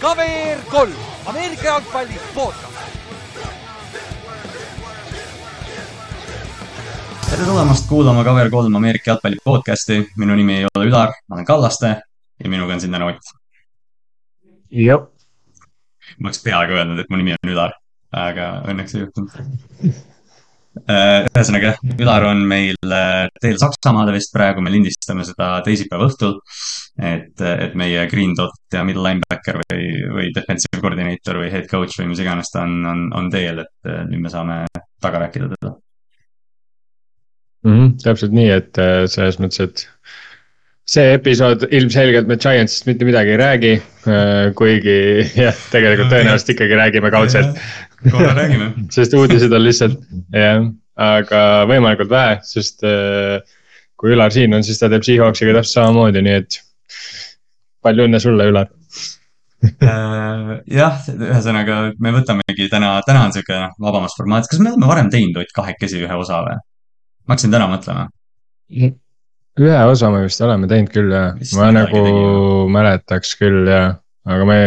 KVR kolm, Ameerika jalgpalli podcast. tere tulemast kuulama KVR3 Ameerika jalgpalli podcasti. minu nimi ei ole Ülar, ma olen Kallaste ja minuga on siin täna Ott. jah. ma oleks peaaegu öelnud, et mu nimi on Ülar, aga õnneks ei juhtunud ühesõnaga, Ülar on meil äh, teel Saksamaale vist praegu, me lindistame seda teisipäeva õhtul. et, et meie green dot ja middle linebacker või, või defensive coordinator või head coach või mis iganes ta on, on, on teel, et äh, nüüd me saame taga rääkida teda mm. -hmm, täpselt nii, et selles mõttes, et see episood ilmselgelt me Giantsist mitte midagi ei räägi, kuigi jah, tegelikult tõenäoliselt ikkagi räägime kaudselt. Korra räägime. Sest uudised on lihtsalt, jah, aga võimalikult vähe, sest äh, kui Ülar siin on, siis ta teeb Seahawksiga täpselt samamoodi, nii et palju õnne sulle, Ülar. Äh, jah, ühesõnaga me võtamegi täna, täna on sihuke vabamas formaat, kas me oleme varem teinud Ott kahekesi ühe osa või? ma hakkasin täna mõtlema. Ühe osa me vist oleme teinud küll jah, ma nagu tegime. mäletaks küll jah, aga me,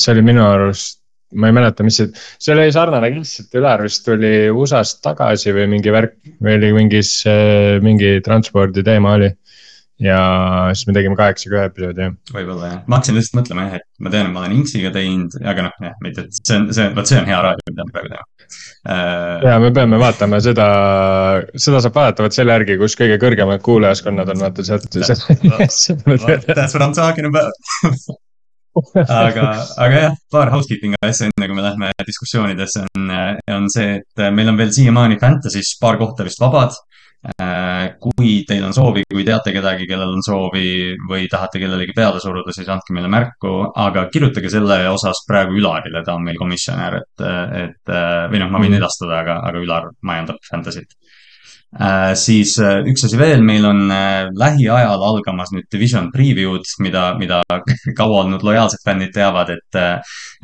see oli minu arust ma ei mäleta, mis see, see oli sarnane case, et Ülar vist tuli USA-st tagasi või mingi värk või oli mingis, mingi transpordi teema oli. ja siis me tegime kaheksaga ühe episoodi, jah. võib-olla jah, ma hakkasin lihtsalt mõtlema jah, et ma tean, et ma olen Inksiga teinud, aga noh, jah, mitte, et see on, see, vot see on hea raadio, mida me praegu teeme. Ja me peame vaatama seda, seda saab vaadata vot selle järgi, kus kõige kõrgemad kuulajaskonnad on, vaata sealt. That's what I m talking about aga, aga jah, paar housekeeping asja, enne kui me lähme diskussioonidesse, on, on see, et meil on veel siiamaani Fantasy's paar kohta vist vabad. Kui teil on soovi, kui teate kedagi, kellel on soovi või tahate kellelegi peale suruda, siis andke meile märku, aga kirjutage selle osas praegu Ülarile, ta on meil komisjonär, et, et või noh, ma võin mhm. edastada, aga, aga Ülar majandab Fantasy't Äh, siis äh, üks asi veel, meil on äh, lähiajal algamas nüüd Division preview'd, mida, mida kaua olnud lojaalsed fännid teavad, et,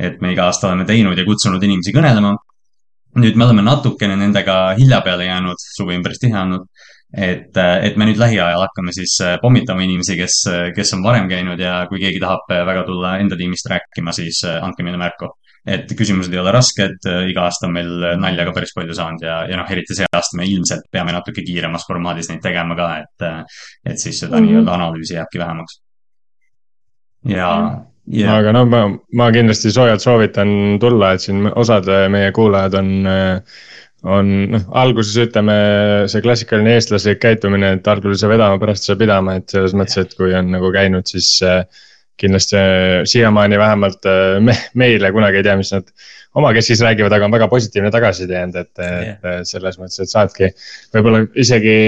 et me iga aasta oleme teinud ja kutsunud inimesi kõnelema. Nüüd me oleme natukene nendega hilja peale jäänud, suvi on päris tihe olnud. et, et me nüüd lähiajal hakkame siis pommitama inimesi, kes, kes on varem käinud ja kui keegi tahab väga tulla enda tiimist rääkima, siis andke meile märku et küsimused ei ole rasked, iga aasta on meil nalja ka päris palju saanud ja, ja noh, eriti see aasta me ilmselt peame natuke kiiremas formaadis neid tegema ka, et, et siis seda mm -hmm. nii-öelda analüüsi jääbki vähemaks. ja yeah.. aga no ma, ma kindlasti soojalt soovitan tulla, et siin osad meie kuulajad on, on noh, alguses ütleme see klassikaline eestlaslik käitumine, et algul ei saa vedama, pärast ei saa pidama, et selles mõttes, et kui on nagu käinud, siis äh, kindlasti äh, siiamaani vähemalt äh, me, meile kunagi ei tea, mis nad omakeskis räägivad, aga on väga positiivne tagasiside jäänud, et yeah., et selles mõttes, et saadki võib-olla isegi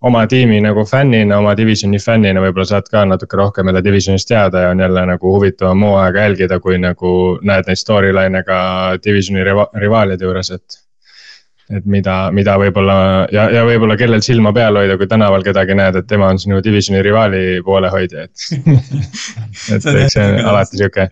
oma tiimi nagu fännina, oma divisioni fännina võib-olla saad ka natuke rohkem jälle divisionist teada ja on jälle nagu huvitavam hooaega jälgida, kui nagu näed neid storyline'e ka divisioni riva rivaalide juures, et et mida, mida võib-olla ja, ja võib-olla kellel silma peal hoida, kui tänaval kedagi näed, et tema on sinu divisioni rivaali poolehoidja, et et eks see on alati sihuke.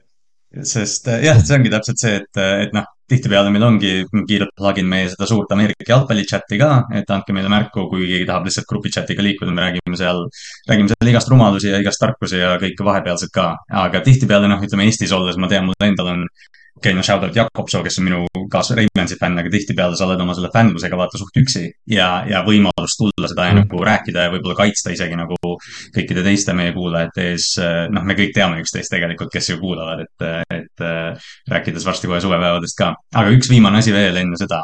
sest jah, see ongi täpselt see, et, et noh, tihtipeale meil ongi, kiirelt plugin meie seda suurt Ameerika jalgpalli chat'i ka, et andke meile märku, kui keegi tahab lihtsalt grupi chat'iga liikuda, me räägime seal, räägime seal igast rumalusi ja igast tarkusi ja kõike vahepealset ka. aga tihtipeale noh, ütleme Eestis olles ma tean, mul endal on okei okay,, no shout out Jakob Soo, kes on minu kaas Raimonsi fänn, aga tihtipeale sa oled oma selle fännlusega vaata suht üksi. ja, ja võimalus tulla seda mm. nagu rääkida ja võib-olla kaitsta isegi nagu kõikide teiste meie kuulajate ees. noh, me kõik teame üksteist tegelikult, kes ju kuulavad, et, et rääkides varsti kohe suvepäevadest ka. aga üks viimane asi veel enne seda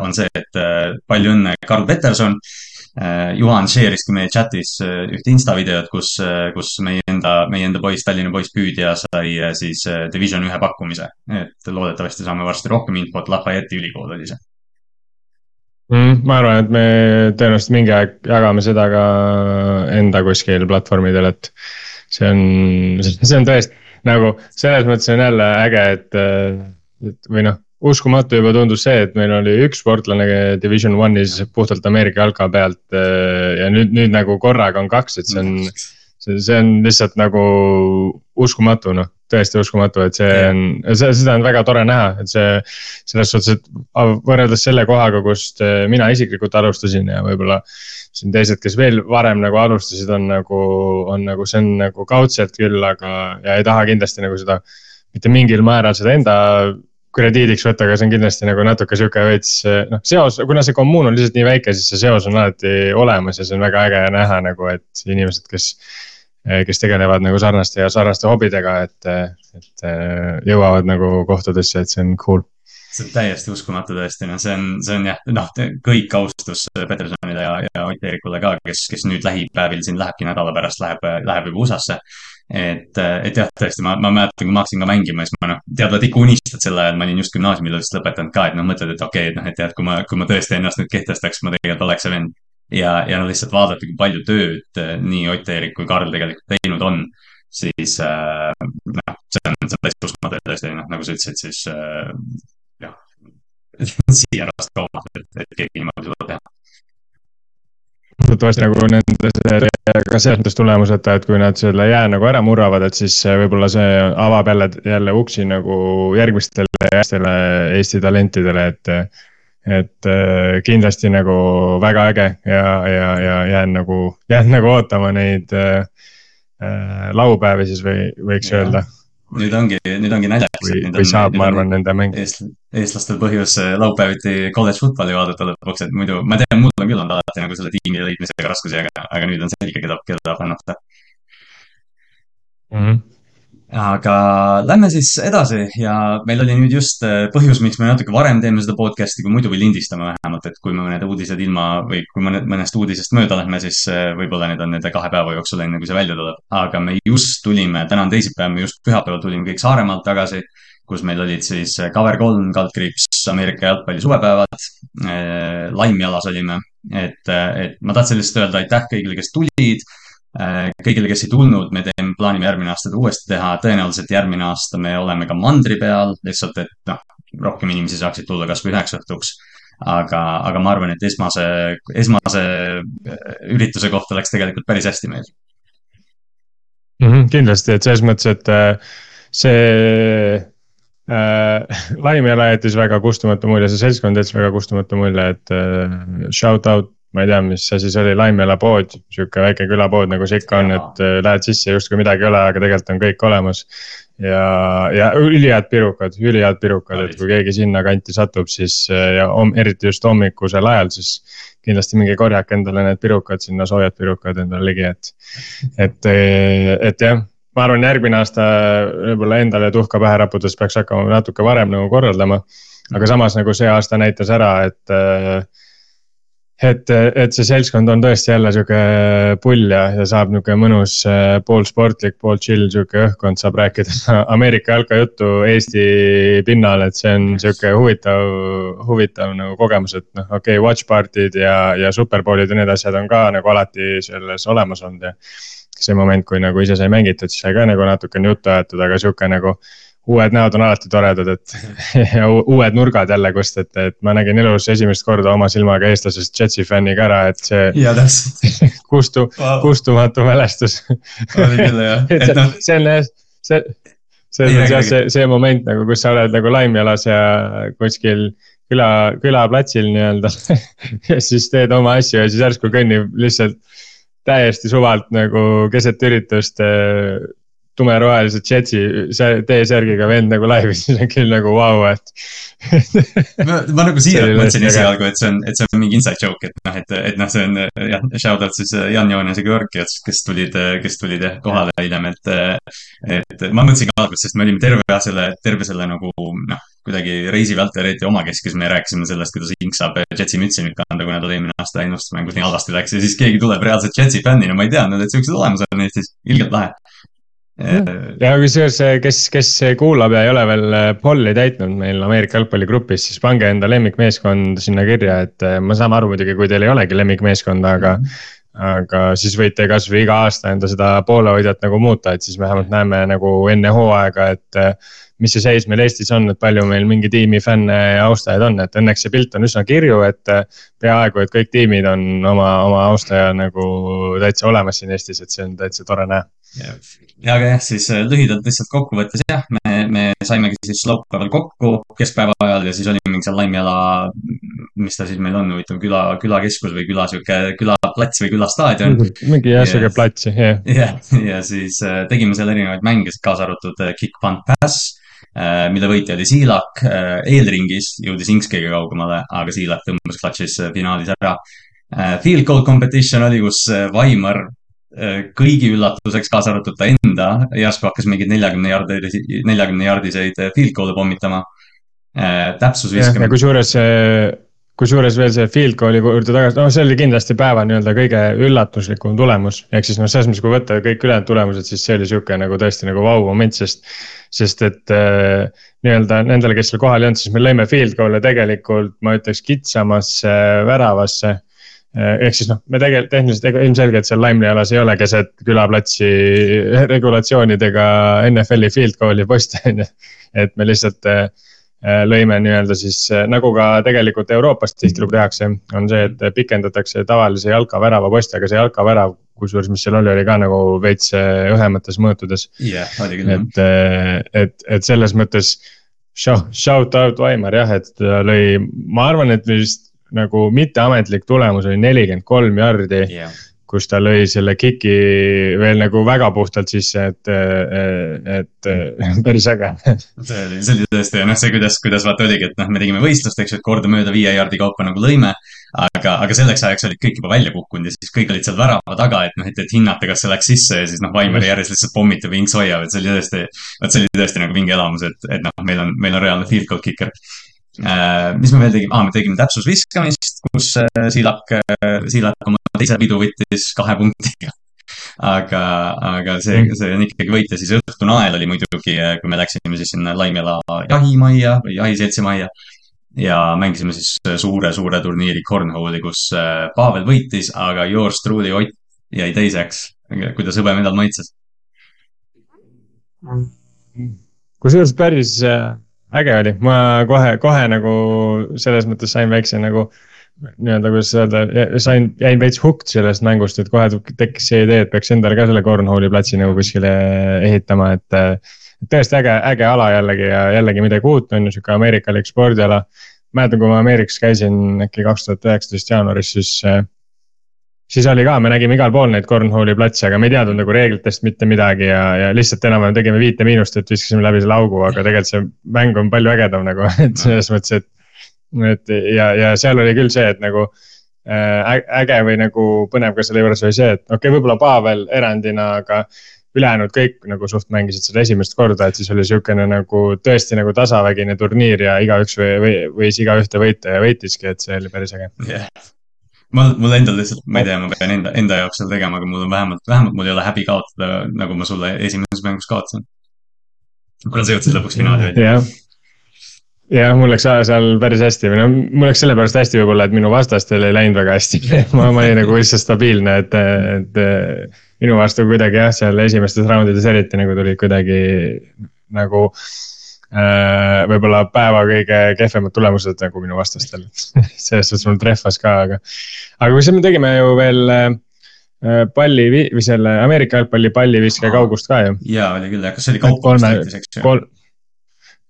on see, et palju õnne, Karl Peterson Juhan share'iski meie chat'is äh, ühte insta videot, kus, äh, kus meie enda, meie enda poiss, Tallinna poiss püüdja sai siis Division ühe pakkumise. et loodetavasti saame varsti rohkem infot, Lafayette'i ülikool oli see mm,. ma arvan, et me tõenäoliselt mingi aeg jagame seda ka enda kuskil platvormidel, et see on, see on tõesti nagu selles mõttes on jälle äge, et, et või noh uskumatu juba tundus see, et meil oli üks sportlane Division One'is puhtalt Ameerika jalka pealt. Äh, ja nüüd, nüüd nagu korraga on kaks, et see on, see, on lihtsalt nagu uskumatu, noh, tõesti uskumatu, et see on, seda on väga tore näha, et see. selles suhtes, et võrreldes selle kohaga, kust eh, mina isiklikult alustasin ja võib-olla siin teised, kes veel varem nagu alustasid, on nagu, on nagu, see on nagu kaudselt küll, aga, ja ei taha kindlasti nagu seda. mitte mingil määral seda enda krediidiks võtta, aga see on kindlasti nagu natuke sihuke veits noh, seos, kuna see kommuun on lihtsalt nii väike, siis see seos on alati olemas ja see on väga äge näha nagu, et inimesed, kes. kes tegelevad nagu sarnaste ja sarnaste hobidega, et, et jõuavad nagu kohtadesse, et see on cool see on täiesti uskumatu tõesti, no see on, see on jah, noh, kõik austus Petersonile ja, ja Ott Eerikule ka, kes, kes nüüd lähipäevil siin lähebki nädala pärast läheb, läheb juba USA-sse et, et jah, tõesti, ma, ma mäletan, kui ma hakkasin ka mängima, siis ma noh, teadvad ikka unistad sel ajal, ma olin just gümnaasiumi lõpus lõpetanud ka, et noh, mõtled, et okei okay,, et noh, et jah, kui ma, kui ma tõesti ennast nüüd kehtestaks, ma tegelikult oleks see vend. ja, ja no lihtsalt vaadata, kui palju tööd eh, nii Ott Eerik kui Karl tegelikult teinud on, siis äh, noh, see on, see on täiesti uskumatu tõesti, noh, nagu sa ütlesid, siis äh, jah, siirast kaua, et, et keegi niimoodi suudab teha loodetavasti nagu nende ka selles mõttes tulemuseta, et kui nad selle jää nagu ära murravad, et siis võib-olla see avab jälle, jälle uksi nagu järgmistele järgmistele Eesti talentidele, et. et äh, kindlasti nagu väga äge ja, ja, ja jään nagu, jään nagu ootama neid äh laupäevi siis või võiks ja. öelda nüüd ongi, nüüd ongi naljakas. või, või saab, ma arvan, nende mäng eest,. eestlastel põhjus äh, laupäeviti kolledž football'i vaadata lõpuks, et muidu, ma tean, mul on küll olnud alati nagu selle tiimi leidmisega raskusi, aga, aga nüüd on selge, keda, keda fännata mm. -hmm aga lähme siis edasi ja meil oli nüüd just äh, põhjus, miks me natuke varem teeme seda podcast'i kui muidu või lindistame vähemalt, et kui me mõned uudised ilma või kui mõned, mõnest uudisest mööda lähme, siis äh, võib-olla need on nende kahe päeva jooksul, enne kui see välja tuleb. aga me just tulime, täna on teisipäev, me just pühapäeval tulime kõik Saaremaalt tagasi, kus meil olid siis äh, Cover kolm, kaldkriips, Ameerika jalgpalli suvepäevad. Laimjalas olime, et, et ma tahtsin lihtsalt öelda aitäh kõigile, kes tulid kõigile, kes ei tulnud, me teeme, plaanime järgmine aasta uuesti teha, tõenäoliselt järgmine aasta me oleme ka mandri peal, lihtsalt et noh, rohkem inimesi saaksid tulla kasvõi üheks õhtuks. aga, aga ma arvan, et esmase, esmase äh, ürituse kohta läks tegelikult päris hästi meil mm. -hmm, kindlasti, et selles mõttes, et äh, see äh, Laimjala jättis väga kustumatu mulje, see seltskond jättis väga kustumatu mulje, et äh, shout out ma ei tea, mis see siis oli, Laimjala pood, sihuke väike külapood, nagu see ikka on, et äh, lähed sisse, justkui midagi ei ole, aga tegelikult on kõik olemas. ja, ja ülihead pirukad, ülihead pirukad, et kui keegi sinnakanti satub, siis äh, ja om, eriti just hommikusel ajal, siis. kindlasti minge korjake endale need pirukad sinna, soojad pirukad endale ligi, et, et, äh, et jah ma arvan, järgmine aasta võib-olla endale tuhka pähe raputades peaks hakkama natuke varem nagu korraldama. aga samas nagu see aasta näitas ära, et äh, et, et see seltskond on tõesti jälle sihuke pull ja, ja saab nihuke mõnus äh, pool sportlik, pool chill sihuke õhkkond, saab rääkida Ameerika jalkajuttu Eesti pinnal, et see on sihuke huvitav, huvitav nagu kogemus, et noh, okei okay,, watch party'd ja, ja superbowlid ja need asjad on ka nagu alati selles olemas olnud ja. see moment, kui nagu ise sai mängitud, siis sai ka nagu natukene juttu aetud, aga sihuke nagu uued näod on alati toredad, et ja uued nurgad jälle, kust, et, et ma nägin elus esimest korda oma silmaga eestlasest Jetsi fänniga ära, et see. kustu kustumatu mälestus oli küll jah, et noh. see on jah, see, see on jah see, see moment nagu, kus sa oled nagu laimjalas ja kuskil küla, külaplatsil nii-öelda ja siis teed oma asju ja siis järsku kõnnib lihtsalt täiesti suvalt nagu keset üritust tumerohelise Jetsi T-särgiga vend nagu laivis, siis on küll nagu vau wow,, et ma, ma nagu siiralt mõtlesin esialgu, et see on, et see on mingi inside joke, et noh, et, et noh, see on jah, shout out siis Jan Joones ja Georgi, kes tulid, kes tulid jah kohale hiljem, et. et ma mõtlesin ka alguses, sest me olime terve selle, terve selle nagu noh, kuidagi reisi vältel, eriti omakeskis me rääkisime sellest, kuidas Ink saab Jetsi mütsi nüüd kanda, kuna tal eelmine aasta ennustusmängus nii halvasti läks ja siis keegi tuleb reaalselt Jetsi fännina, ma ei teadnud, et siuksed olemas on Eestis, ilgelt lahe ja kusjuures, kes, kes kuulab ja ei ole veel äh, polli täitnud meil Ameerika jalgpalligrupis, siis pange enda lemmikmeeskond sinna kirja, et äh, me saame aru muidugi, kui teil ei olegi lemmikmeeskonda, aga. aga siis võite kasvõi iga aasta enda seda poolehoidjat nagu muuta, et siis vähemalt näeme nagu enne hooaega, et. mis see seis meil Eestis on, et palju meil mingi tiimi fänne ja austajaid on, et õnneks see pilt on üsna kirju, et. peaaegu, et kõik tiimid on oma, oma austaja nagu täitsa olemas siin Eestis, et see on täitsa tore näha ja, aga jah, siis äh, lühidalt lihtsalt kokkuvõttes jah, me, me saimegi siis laupäeval kokku keskpäeva ajal ja siis oli mingi seal Laimjala, mis ta siis meil on, huvitav küla, külakeskus või küla sihuke külaplats või külastaadion. mingi jah, sihuke plats, jah. jah, ja siis äh, tegime seal erinevaid mänge, kaasa arvatud äh, Kick Punt Pass mille võitja oli Siilak, eelringis jõudis Inks kõige kaugemale, aga Siilak tõmbas klatšis finaalis ära. Field goal competition oli, kus Vaimar kõigi üllatuseks, kaasa arvatud ta enda, järsku hakkas mingeid neljakümne jardi, neljakümne jardiseid äh, field goal'e pommitama. Äh, täpsus viskamine. kusjuures, kusjuures veel see field goal'i juurde tagasi, no see oli kindlasti päeva nii-öelda kõige üllatuslikum tulemus. ehk siis noh, selles mõttes, kui võtta kõik ülejäänud tulemused, siis see oli sihuke nagu tõesti nagu vau moment, sest. sest et äh, nii-öelda nendele, kes seal kohal ei olnud, siis me lõime field goal'e tegelikult, ma ütleks kitsamasse väravasse Äh, ehk siis noh, me tegelikult tehniliselt ilmselgelt seal Laimli alas ei ole keset külaplatsi regulatsioonidega NFL-i field goal'i poste on ju. et me lihtsalt äh, äh, lõime nii-öelda siis nagu ka tegelikult Euroopas tihtilugu tehakse, on see, et pikendatakse tavalise jalkavärava posti, aga see jalkavärav kusjuures, mis seal oli, oli ka nagu veits õhemates mõõtudes. jah oli küll. et, et, et selles mõttes shout out Vaimar jah, et ta lõi, ma arvan, et vist nagu mitteametlik tulemus oli nelikümmend kolm jardi yeah kus ta lõi selle kiki veel nagu väga puhtalt sisse, et, et päris äge. see oli, see oli tõesti, noh, see, kuidas, kuidas vaata oligi, et noh, me tegime võistlust, eks ju, et kordamööda viie jardi kaupa nagu lõime. aga, aga selleks ajaks olid kõik juba välja kukkunud ja siis kõik olid seal värava taga, et noh, et, et hinnata, kas see läks sisse ja siis noh, Vaimar järjest lihtsalt pommitab ja Inks hoiab, et see oli tõesti, vot see oli tõesti nagu vinge elamus, et, et noh, meil on, meil on reaalne field goal kicker mis me veel tegime ah,, me tegime täpsusviskamist, kus äh, Siilak, äh, Siilak oma teise pidu võttis kahe punktiga. aga, aga see, mm. see on ikkagi võit ja siis õhtune ael oli muidugi, kui me läksime siis sinna Laimjala jahimajja või jahiseltsi majja. ja mängisime siis suure-suure turniiri Cornhole'i, kus Pavel võitis, aga yours truly Ott jäi teiseks. kuidas hõbemedal maitses? kusjuures päris äge oli, ma kohe, kohe nagu selles mõttes sain väikse nagu nii-öelda, kuidas öelda, sain, jäin veits hooked sellest mängust, et kohe tekkis see idee, et peaks endale ka selle cornhole'i platsi nagu kuskile ehitama, et. tõesti äge, äge ala jällegi ja jällegi midagi uut on ju, sihuke ameerikalik spordiala. mäletan, kui ma Ameerikas käisin äkki kaks tuhat üheksateist jaanuaris, siis siis oli ka, me nägime igal pool neid cornhole'i platse, aga me ei teadnud nagu reeglitest mitte midagi ja, ja lihtsalt enam-vähem tegime viite miinust, et viskasime läbi selle augu, aga tegelikult see mäng on palju ägedam nagu, et selles mõttes, et. et ja, ja seal oli küll see, et nagu äh, äge või nagu põnev ka selle juures oli see, et okei okay,, võib-olla Pavel erandina, aga ülejäänud kõik nagu suht mängisid seda esimest korda, et siis oli sihukene nagu tõesti nagu tasavägine turniir ja igaüks või, või võis igaühte võita ja võitiski, et see oli päris äge yeah mul, mul endal lihtsalt, ma ei tea, ma pean enda, enda jaoks seda tegema, aga mul on vähemalt, vähemalt mul ei ole häbi kaotada, nagu ma sulle esimeses mängus kaotasin. kuna sa jõudsid lõpuks finaali välja. jah, jah, mul läks seal päris hästi või no mul läks sellepärast hästi võib-olla, et minu vastastel ei läinud väga hästi ma, ma olin nagu lihtsalt stabiilne, et, et minu vastu kuidagi jah, seal esimestes raundides eriti nagu tulid kuidagi nagu võib-olla päeva kõige kehvemad tulemused nagu minu vastastel selles suhtes mul trehvas ka, aga. aga kusjuures me tegime ju veel äh, palli või selle Ameerika jalgpalli palliviske kaugust ka ju. ja oli küll jah, kas see oli kaupa näitis, eks ju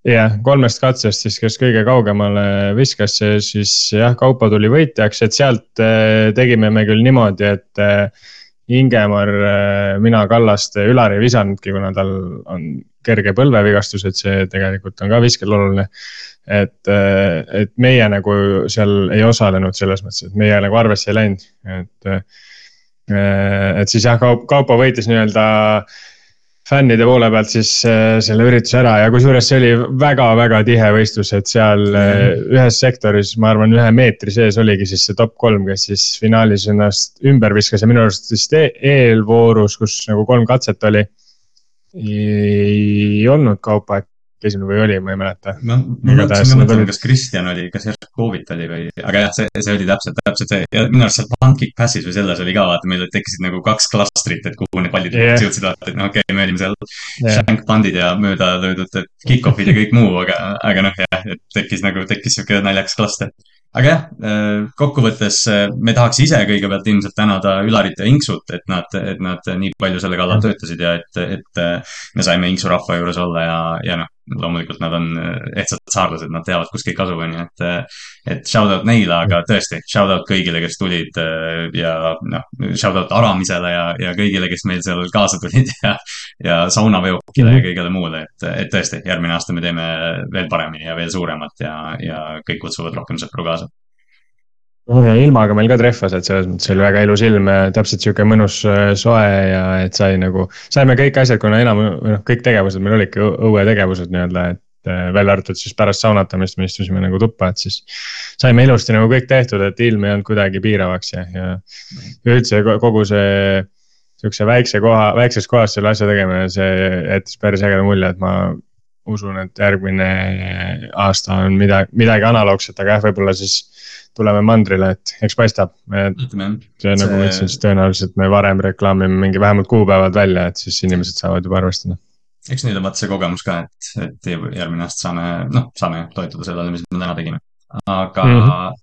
jah, kolmest katsest siis, kes kõige kaugemale viskas, siis jah, Kaupo tuli võitjaks, et sealt äh, tegime me küll niimoodi, et Ingemar, mina Kallaste, Ülar ei visanudki, kuna tal on kerge põlvevigastus, et see tegelikult on ka viskel oluline. et, et meie nagu seal ei osalenud selles mõttes, et meie nagu arvesse ei läinud, et. et siis jah, Kaup, Kaupo võitis nii-öelda fännide poole pealt siis selle ürituse ära ja kusjuures see oli väga-väga tihe võistlus, et seal mm. ühes sektoris, ma arvan, ühe meetri sees oligi siis see top kolm, kes siis finaalis ennast ümber viskas ja minu arust vist e eelvoorus, kus nagu kolm katset oli ei olnud kaupa käisin või oli, ma ei mäleta. ma, ma mõtlesin ka mõtlema, kas Kristjan oli, kas Jerkovit oli või, aga jah, see, see oli täpselt, täpselt see ja minu arust seal Pancake Passis või selles oli ka, vaata, meil tekkisid nagu kaks klastrit, et kuhu need pallid yeah. jõudsid, vaata, et noh, okei okay,, me olime seal yeah. shank pandid ja mööda löödud kick-off'id ja kõik muu, aga, aga noh, jah, et tekkis nagu, tekkis sihuke naljakas klaster aga jah, äh, kokkuvõttes äh, me tahaks ise kõigepealt ilmselt tänada Ülarit ja Inksut, et nad, et nad nii palju selle kallal töötasid ja et, et äh, me saime Inksu rahva juures olla ja, ja noh, loomulikult nad on ehtsad saarlased, nad teavad, kus kõik on ju, et, et shout out neile, aga tõesti, shout out kõigile, kes tulid ja noh, shout out Aramisele ja, ja kõigile, kes meil seal kaasa tulid ja, ja saunaveokile ja kõigele muule, et, et tõesti, järgmine aasta me teeme veel paremini ja veel suuremat ja, ja kõik kutsuvad rohkem sõpru kaasa ilmaga meil ka trehvas, et selles mõttes oli väga ilus ilm täpselt sihuke mõnus äh, soe ja et sai nagu, saime kõik asjad, kuna enam, või noh, kõik tegevused meil olidki õuetegevused nii-öelda, et äh, välja arvatud siis pärast saunatamist me istusime nagu tuppa, et siis saime ilusti nagu kõik tehtud, et ilm ei olnud kuidagi piiravaks ja, ja üldse kogu see sihukese väikse koha, väikses kohas selle asja tegemine, see jättis päris ägeda mulje, et ma usun, et järgmine aasta on midagi, midagi analoogset, aga jah, võib-olla siis tuleme mandrile, et eks paistab. see nagu ma ütlesin, siis tõenäoliselt me varem reklaamime mingi vähemalt kuupäevad välja, et siis inimesed saavad juba arvestada. eks nüüd on vaata see kogemus ka, et, et järgmine aasta saame, noh, saame toetuda sellele, mis me täna tegime. aga mm, -hmm.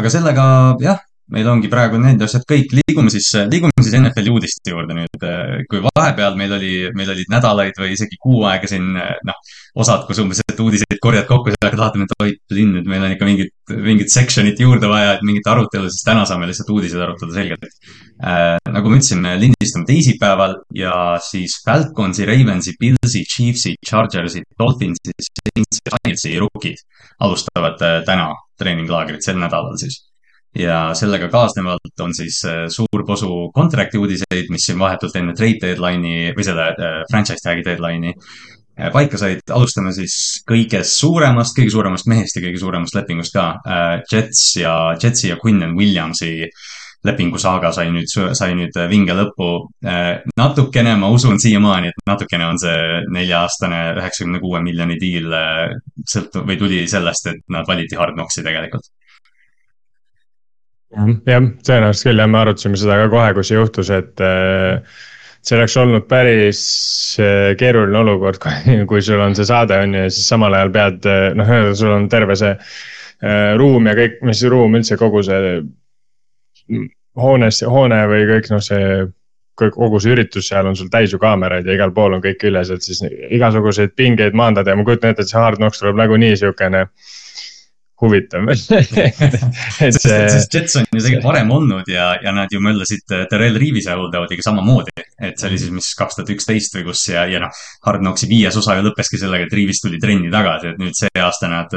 aga sellega jah meil ongi praegu need asjad kõik, liigume siis, liigume siis NFL-i uudiste juurde nüüd. kui vahepeal meil oli, meil olid nädalaid või isegi kuu aega siin noh, osad, kus umbes, et uudiseid korjad kokku, siis hakkad vaatama, et oi, linn, et meil on ikka mingit, mingit section'it juurde vaja, et mingit arutelu, siis täna saame lihtsalt uudiseid arutada selgelt äh,. nagu ma ütlesin, me lindistame teisipäeval ja siis Falconsi, Ravensi, Pillsi, Chiefsi, Chargersi, Dolphinsi, Saintsi, Giantsi rookid alustavad äh, täna treeninglaagrit sel nädalal siis ja sellega kaasnevalt on siis äh, suur posu contract'i uudiseid, mis siin vahetult enne trade deadline'i või selle äh, franchise tag'i deadline'i äh, paika said. alustame siis kõigest suuremast, kõige suuremast mehest ja kõige suuremast lepingust ka. Jets ja, Jetsi ja Quinnen Williamsi lepingusaaga sai nüüd, sai nüüd vinge lõppu. natukene, ma usun siiamaani, et natukene on see nelja-aastane üheksakümne kuue miljoni diil sõltub või tuli sellest, et nad valiti Hard Knocksi tegelikult jah, tõenäoliselt küll jah, me arutasime seda ka kohe, kui see juhtus, et äh, see oleks olnud päris äh, keeruline olukord, kui, sul on see saade on ju ja siis samal ajal pead äh, noh, sul on terve see ruum ja kõik, mis ruum üldse kogu see hoones, hoone või kõik noh, see kogu see üritus seal on sul täis ju kaameraid ja igal pool on kõik üles, et siis igasuguseid pingeid maandada ja ma kujutan ette, et see Hard Knocks tuleb nagunii siukene äh, huvitav et see. sest Jets on ju tegelikult varem olnud ja, ja nad ju möllasid Terrel Reevis'e holdout'iga samamoodi. et see oli siis, mis kaks tuhat üksteist või kus ja, ja noh, Hard Knocksi viies osa ju lõppeski sellega, et Reevis tuli trenni tagasi, et nüüd see aasta nad,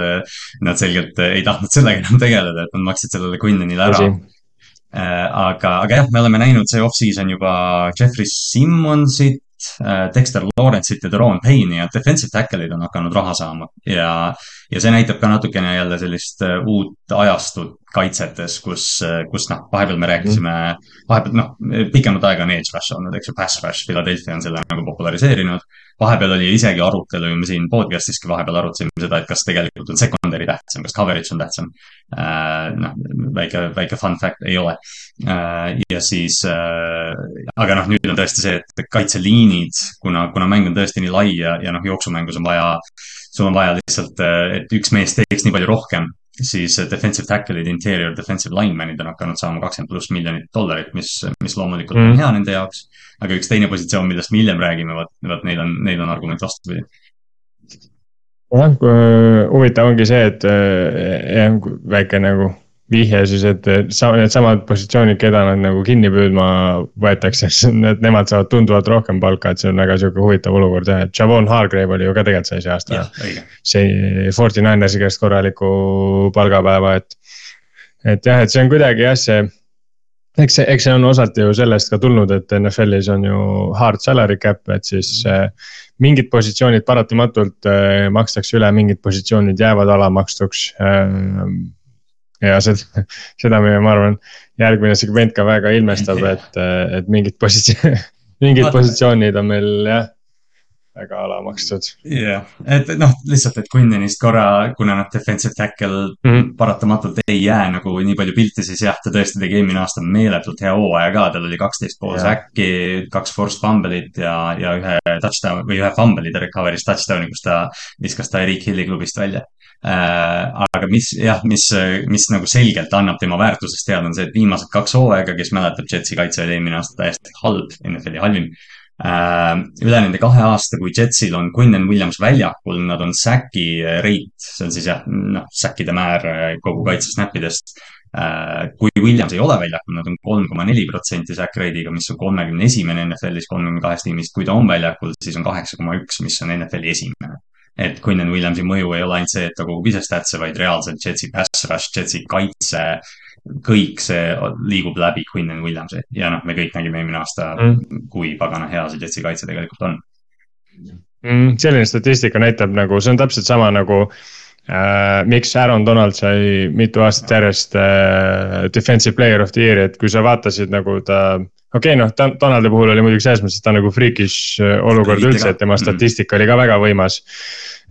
nad selgelt ei tahtnud sellega enam tegeleda, et nad maksid sellele Quinnanile ära. Äh, aga, aga jah, me oleme näinud see off-season juba Jeffrey Simmonsit, äh, Dexter Lawrence'it ja Deron Payne'i ja defensive tackle'id on hakanud raha saama ja ja see näitab ka natukene jälle sellist äh, uut ajastut kaitsetes, kus, äh, kus noh, vahepeal me rääkisime, vahepeal noh, pikemat aega on edge rush olnud, eks ju, pass rush, Philadelphia on selle nagu populariseerinud. vahepeal oli isegi arutelu me siin podcast'iski vahepeal arutasime seda, et kas tegelikult on secondary tähtsam, kas coverage on tähtsam äh,. noh, väike, väike fun fact ei ole äh,. ja siis äh,, aga noh, nüüd on tõesti see, et kaitseliinid, kuna, kuna mäng on tõesti nii lai ja, ja noh, jooksumängus on vaja sul on vaja lihtsalt, äh, et üks mees teeks nii palju rohkem, siis defensive tackle'id, interior defensive lineman'id on hakanud saama kakskümmend pluss miljonit dollarit, mis, mis loomulikult mm. on hea nende jaoks. aga üks teine positsioon, millest me hiljem räägime, vot, vot neil on, neil on argument vastupidi jah, huvitav ongi see, et jah, väike nagu vihje siis, et needsamad positsioonid, keda nad nagu kinni püüdma võetakse, need, nemad saavad tunduvalt rohkem palka, et see on väga sihuke huvitav olukord jah, et Javon Hargrave oli ju ka tegelikult see aasta. see Forty Ninersi käest korraliku palgapäeva, et. et jah, et see on kuidagi jah, see. eks see, eks see on osalt ju sellest ka tulnud, et NFL-is on ju hard salary cap, et siis mm. mingid positsioonid paratamatult äh, makstakse üle, mingid positsioonid jäävad alamakstuks äh, ja seda, seda me, ma arvan, järgmine segment ka väga ilmestab, et, et mingid positsioon, mingid positsioonid on meil jah. väga alamakstud. jah yeah., et noh, lihtsalt, et Quinnenist korra, kuna noh, defensive tackle mm -hmm. paratamatult ei jää nagu nii palju pilti, siis jah, ta tõesti tegi eelmine aasta meeletult hea hooaja ka, tal oli kaksteist pool säkki, kaks forced fumble'it ja, ja ühe touchdown või ühe fumble'i ta recover'is touchdown'i, kus ta viskas Tyreek Hilli klubist välja. Aga mis jah, mis, mis nagu selgelt annab tema väärtusest teada, on see, et viimased kaks hooaega, kes mäletab, Jetsi kaitse oli eelmine aasta täiesti halb, NFL-i halvim Äh, üle nende kahe aasta, kui Jetsil on Quinnen Williams väljakul, nad on säki rate, see on siis jah, noh, säkkide määr äh, kogu kaitse snapidest. Äh, kui Williams ei ole väljakul, nad on kolm koma neli protsenti säck rate'iga, mis on kolmekümne esimene NFL-is kolmekümne kahest tiimist. kui ta on väljakul, siis on kaheksa koma üks, mis on NFL-i esimene et Quinnen Williamsi mõju ei ole ainult see, et ta kogub ise statse, vaid reaalselt Jetsi pass rush, Jetsi kaitse, kõik see liigub läbi Quinnen Williamsi ja noh, me kõik nägime eelmine aasta mm., kui pagana hea see Jetsi kaitse tegelikult on mm,. selline statistika näitab nagu, see on täpselt sama nagu äh, miks Aaron Donald sai mitu aastat järjest äh, defensive player of the year'i, et kui sa vaatasid nagu ta okei okay,, noh, Donaldi puhul oli muidugi selles mõttes, et ta on nagu freakish äh, olukord üldse, et tema mm. statistika mm. oli ka väga võimas.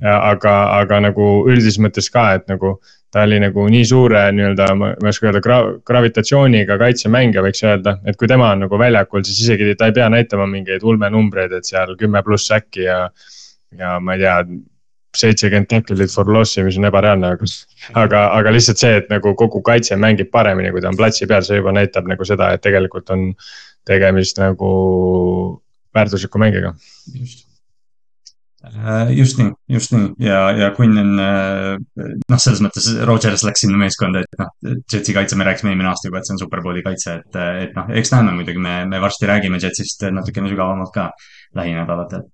Aga, aga nagu üldises mõttes ka, et nagu ta oli nagu nii suure nii-öelda, ma ei oska öelda gra, gravitatsiooniga kaitsemängija, võiks öelda. et kui tema on nagu väljakul, siis isegi ta ei pea näitama mingeid ulmenumbreid, et seal kümme pluss äkki ja. ja ma ei tea, seitsekümmend tackle'it for loss'i, mis on ebareaalne, aga, aga, aga lihtsalt see, et nagu kogu kaitse mängib paremini, kui ta on platsi peal, see juba näitab nagu seda, et tegelikult on tegemist nagu väärtusliku mängiga. just just nii, just nii. Ja, ja Quinn on äh, noh, selles mõttes Rodgers läks sinna meeskonda, et noh, Jetsi kaitse, me rääkisime eelmine aasta juba, et see on superbowli kaitse, et, et noh, eks näeme muidugi, me, me varsti räägime Jetsist natukene sügavamalt ka lähinädalatel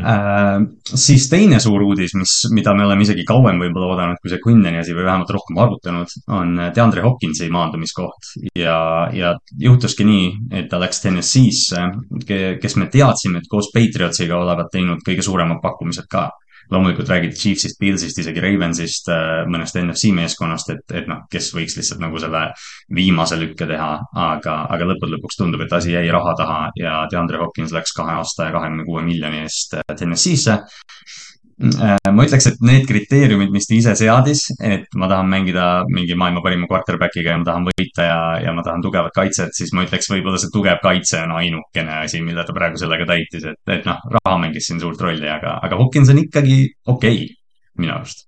Äh, siis teine suur uudis, mis, mida me oleme isegi kauem võib-olla oodanud kui see Quinneni asi või vähemalt rohkem arutanud, on DeAndre Hopkinsi maandumiskoht. ja, ja juhtuski nii, et ta läks TNS-isse, kes me teadsime, et koos Patriotsiga olevat teinud kõige suuremad pakkumised ka loomulikult räägiti Chiefsist, Pillsist, isegi Ravensist, äh, mõnest NFC meeskonnast, et, et noh, kes võiks lihtsalt nagu selle viimase lükke teha, aga, aga lõppude lõpuks tundub, et asi jäi raha taha ja DeAndre Hopkins läks kahe aasta ja kahekümne kuue miljoni eest äh, TNS-isse ma ütleks, et need kriteeriumid, mis ta ise seadis, et ma tahan mängida mingi maailma parima quarterback'iga ja ma tahan võita ja, ja ma tahan tugevat kaitset, siis ma ütleks, võib-olla see tugev kaitse on ainukene asi, mille ta praegu sellega täitis, et, et noh, raha mängis siin suurt rolli, aga, aga Hawkins on ikkagi okei okay, minu arust.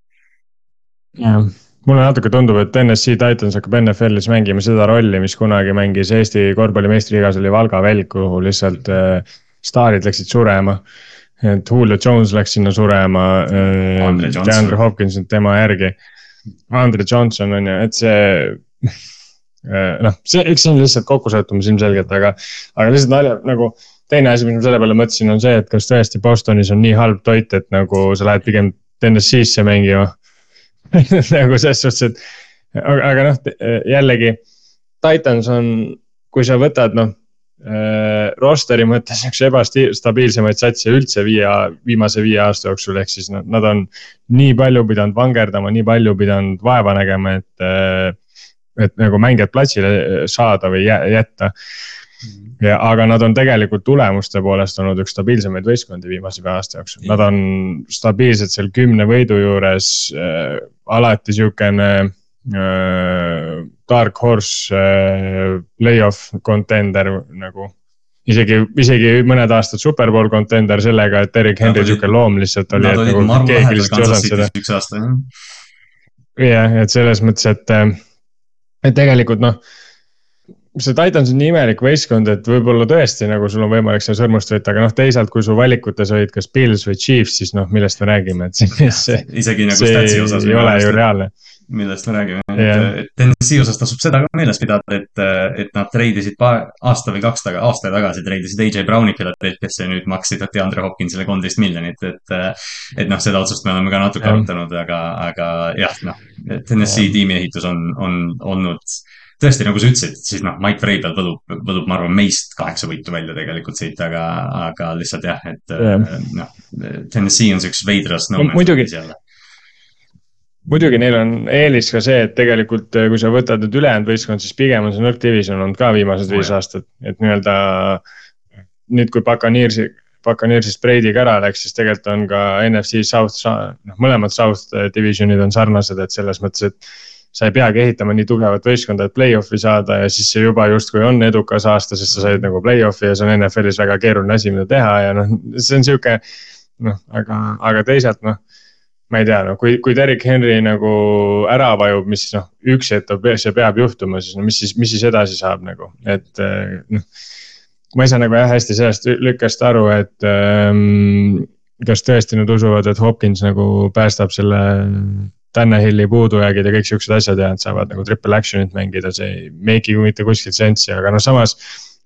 jah, mulle natuke tundub, et NSC Titans hakkab NFL-is mängima seda rolli, mis kunagi mängis Eesti korvpalli meistriliigas oli Valga Velk, kuhu lihtsalt äh, staarid läksid surema äh, et Julio Jones läks sinna surema. Äh, DeAndre Hopkins on tema järgi. Andre Johnson on ju, et see äh, noh, see, eks see on lihtsalt kokkusattumus ilmselgelt, aga, aga lihtsalt nalja nagu. teine asi, mis ma selle peale mõtlesin, on see, et kas tõesti Bostonis on nii halb toit, et nagu sa lähed pigem TNS-isse mängima nagu selles suhtes, et aga, aga noh, jällegi. Titans on, kui sa võtad noh rosteri mõttes üks ebastabiilsemaid satse üldse viie, viimase viie aasta jooksul, ehk siis nad, nad on nii palju pidanud vangerdama, nii palju pidanud vaeva nägema, et, äh, et nagu mängijad platsile saada või jätta. ja, aga nad on tegelikult tulemuste poolest olnud üks stabiilsemaid võistkondi viimase viie aasta jooksul, nad on stabiilselt seal kümne võidu juures äh,, alati sihukene äh, dark horse äh, play-off contender nagu. isegi, isegi mõned aastad superbowl contender sellega, et Erik Henry sihuke loom lihtsalt oli. Nad olid maru lähedal Kansas City's üks aasta jah. jah, et selles mõttes, et, äh, et tegelikult noh see Titans on nii imelik võistkond, et võib-olla tõesti nagu sul on võimalik seal sõrmust võtta, aga noh, teisalt, kui su valikutes olid kas Pils või Chiefs, siis noh, millest me räägime, et see, see. isegi nagu statsi osas. ei ole ju reaalne millest me räägime yeah., et Tennessee osas tasub seda ka meeles pidada, et, et nad treidisid aasta või kaks taga, aasta tagasi treidisid AJ Browni Philadelphia'sse ja nüüd maksid DeAndre Hopkinsile kolmteist miljonit, et. et noh, seda otsust me oleme ka natuke yeah. arutanud, aga, aga jah, noh, Tennessee yeah. tiimi ehitus on, on olnud tõesti, nagu sa ütlesid, siis noh, Mike Vrabel võlub, võlub, ma arvan, meist kaheksa võitu välja tegelikult siit, aga, aga lihtsalt jah, et yeah. noh, Tennessee on siukses veidras no. muidugi, muidugi neil on eelis ka see, et tegelikult eh, kui sa võtad nüüd ülejäänud võistkond, siis pigem on see nõrk division olnud ka viimased viis aastat, et nii-öelda. nüüd, kui Buccaneers'i, Buccaneersist Brady'ga ära läks, siis tegelikult on ka NFC South, noh mõlemad South division'id on sarnased, et selles mõttes, et sa ei peagi ehitama nii tugevat võistkonda, et play-off'i saada ja siis see juba justkui on edukas aasta, sest sa said nagu play-off'i ja see on NFL-is väga keeruline asi, mida teha ja noh, see on sihuke. noh, aga, aga teisalt noh, ma ei tea, no kui, kui Derek Henry nagu ära vajub, mis noh, üks hetk see peab juhtuma, siis no mis siis, mis siis edasi saab nagu, et noh. ma ei saa nagu jah hästi sellest lükkest aru, et ähm, kas tõesti nad usuvad, et Hopkins nagu päästab selle Tannehilli puudujäägid ja kõik siuksed asjad ja nad saavad nagu triple action'it mängida, see ei make'i mitte kuskilt sensi, aga noh, samas.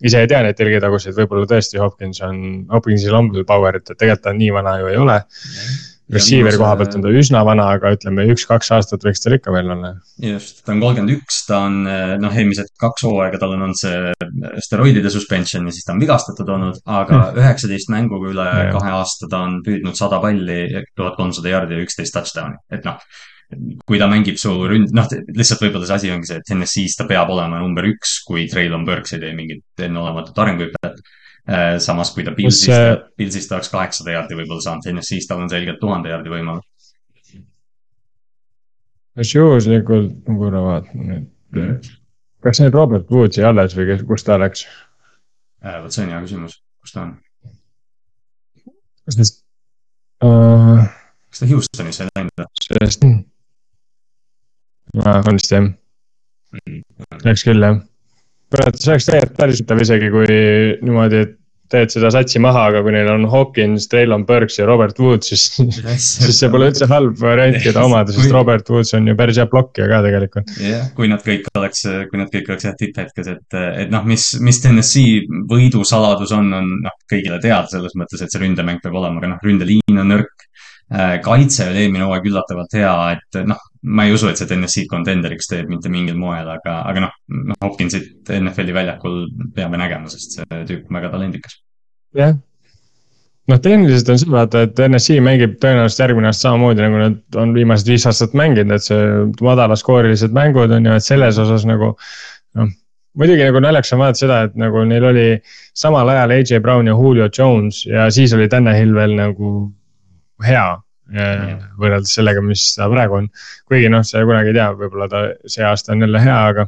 ise ei tea neid telgitaguseid, võib-olla tõesti Hopkins on, Hopkinsil on veel power'it, et tegelikult ta nii vana ju ei ole mm Receiver'i koha pealt on ta üsna vana, aga ütleme üks-kaks aastat võiks tal ikka veel olla. just, ta on kolmkümmend üks, ta on noh, eelmised kaks hooaega tal on olnud see steroidide suspension ja siis ta on vigastatud olnud, aga hmm. üheksateist mänguga üle ja. kahe aasta ta on püüdnud sada palli, tuhat kolmsada jardi ja üksteist touchdown'i, et noh kui ta mängib su ründ-, noh, lihtsalt võib-olla see asi ongi see, et TNS-is ta peab olema number üks, kui Traylon Burks ei tee mingit enneolematut arenguhüpet Äh, samas kui ta Pilsist see..., Pilsist oleks kaheksasada jaardi võib-olla saanud, TNS-is tal on selgelt tuhande jaardi võimalus. kas juhuslikult, ma korra vaatan nüüd, kas neil Robert Woods jäi alles või kes, kus ta läks? Äh, vot see on hea küsimus, kus ta on? kas ta uh,? kas ta Houstonisse ei läinud või? sellest, on vist jah mm.. Läks küll jah kurat, see oleks tegelikult päris huvitav isegi, kui niimoodi, et teed seda satsi maha, aga kui neil on Hawkins, Traylon Burks ja Robert Woods, siis siis see pole üldse halb variant, keda omada, sest Robert Woods on ju päris hea blokkija ka tegelikult. jah. Kui nad kõik oleks, kui nad kõik oleks jah tipphetkes, et, et noh, mis, mis TNS-i võidu saladus on, on noh, kõigile teada selles mõttes, et see ründemäng peab olema, aga noh, ründeliin on nõrk kaitse oli eelmine hooaeg üllatavalt hea, et noh, ma ei usu, et see TNS-i contenderiks teeb mitte mingil moel, aga, aga noh, noh, Hopkinsit NFL-i väljakul peame nägema, sest see tüüp on väga talendikas. jah, noh, tehniliselt on see vaata, et NSC mängib tõenäoliselt järgmine aasta samamoodi nagu nad on viimased viis aastat mänginud, et see madalaskoorilised mängud on ju, et selles osas nagu noh muidugi nagu naljakas on vaadata seda, et nagu neil oli samal ajal AJ Brown ja Julio Jones ja siis oli Tanel veel nagu hea võrreldes sellega, mis ta praegu on. kuigi noh, sa kunagi ei tea, võib-olla ta see aasta on jälle hea, aga,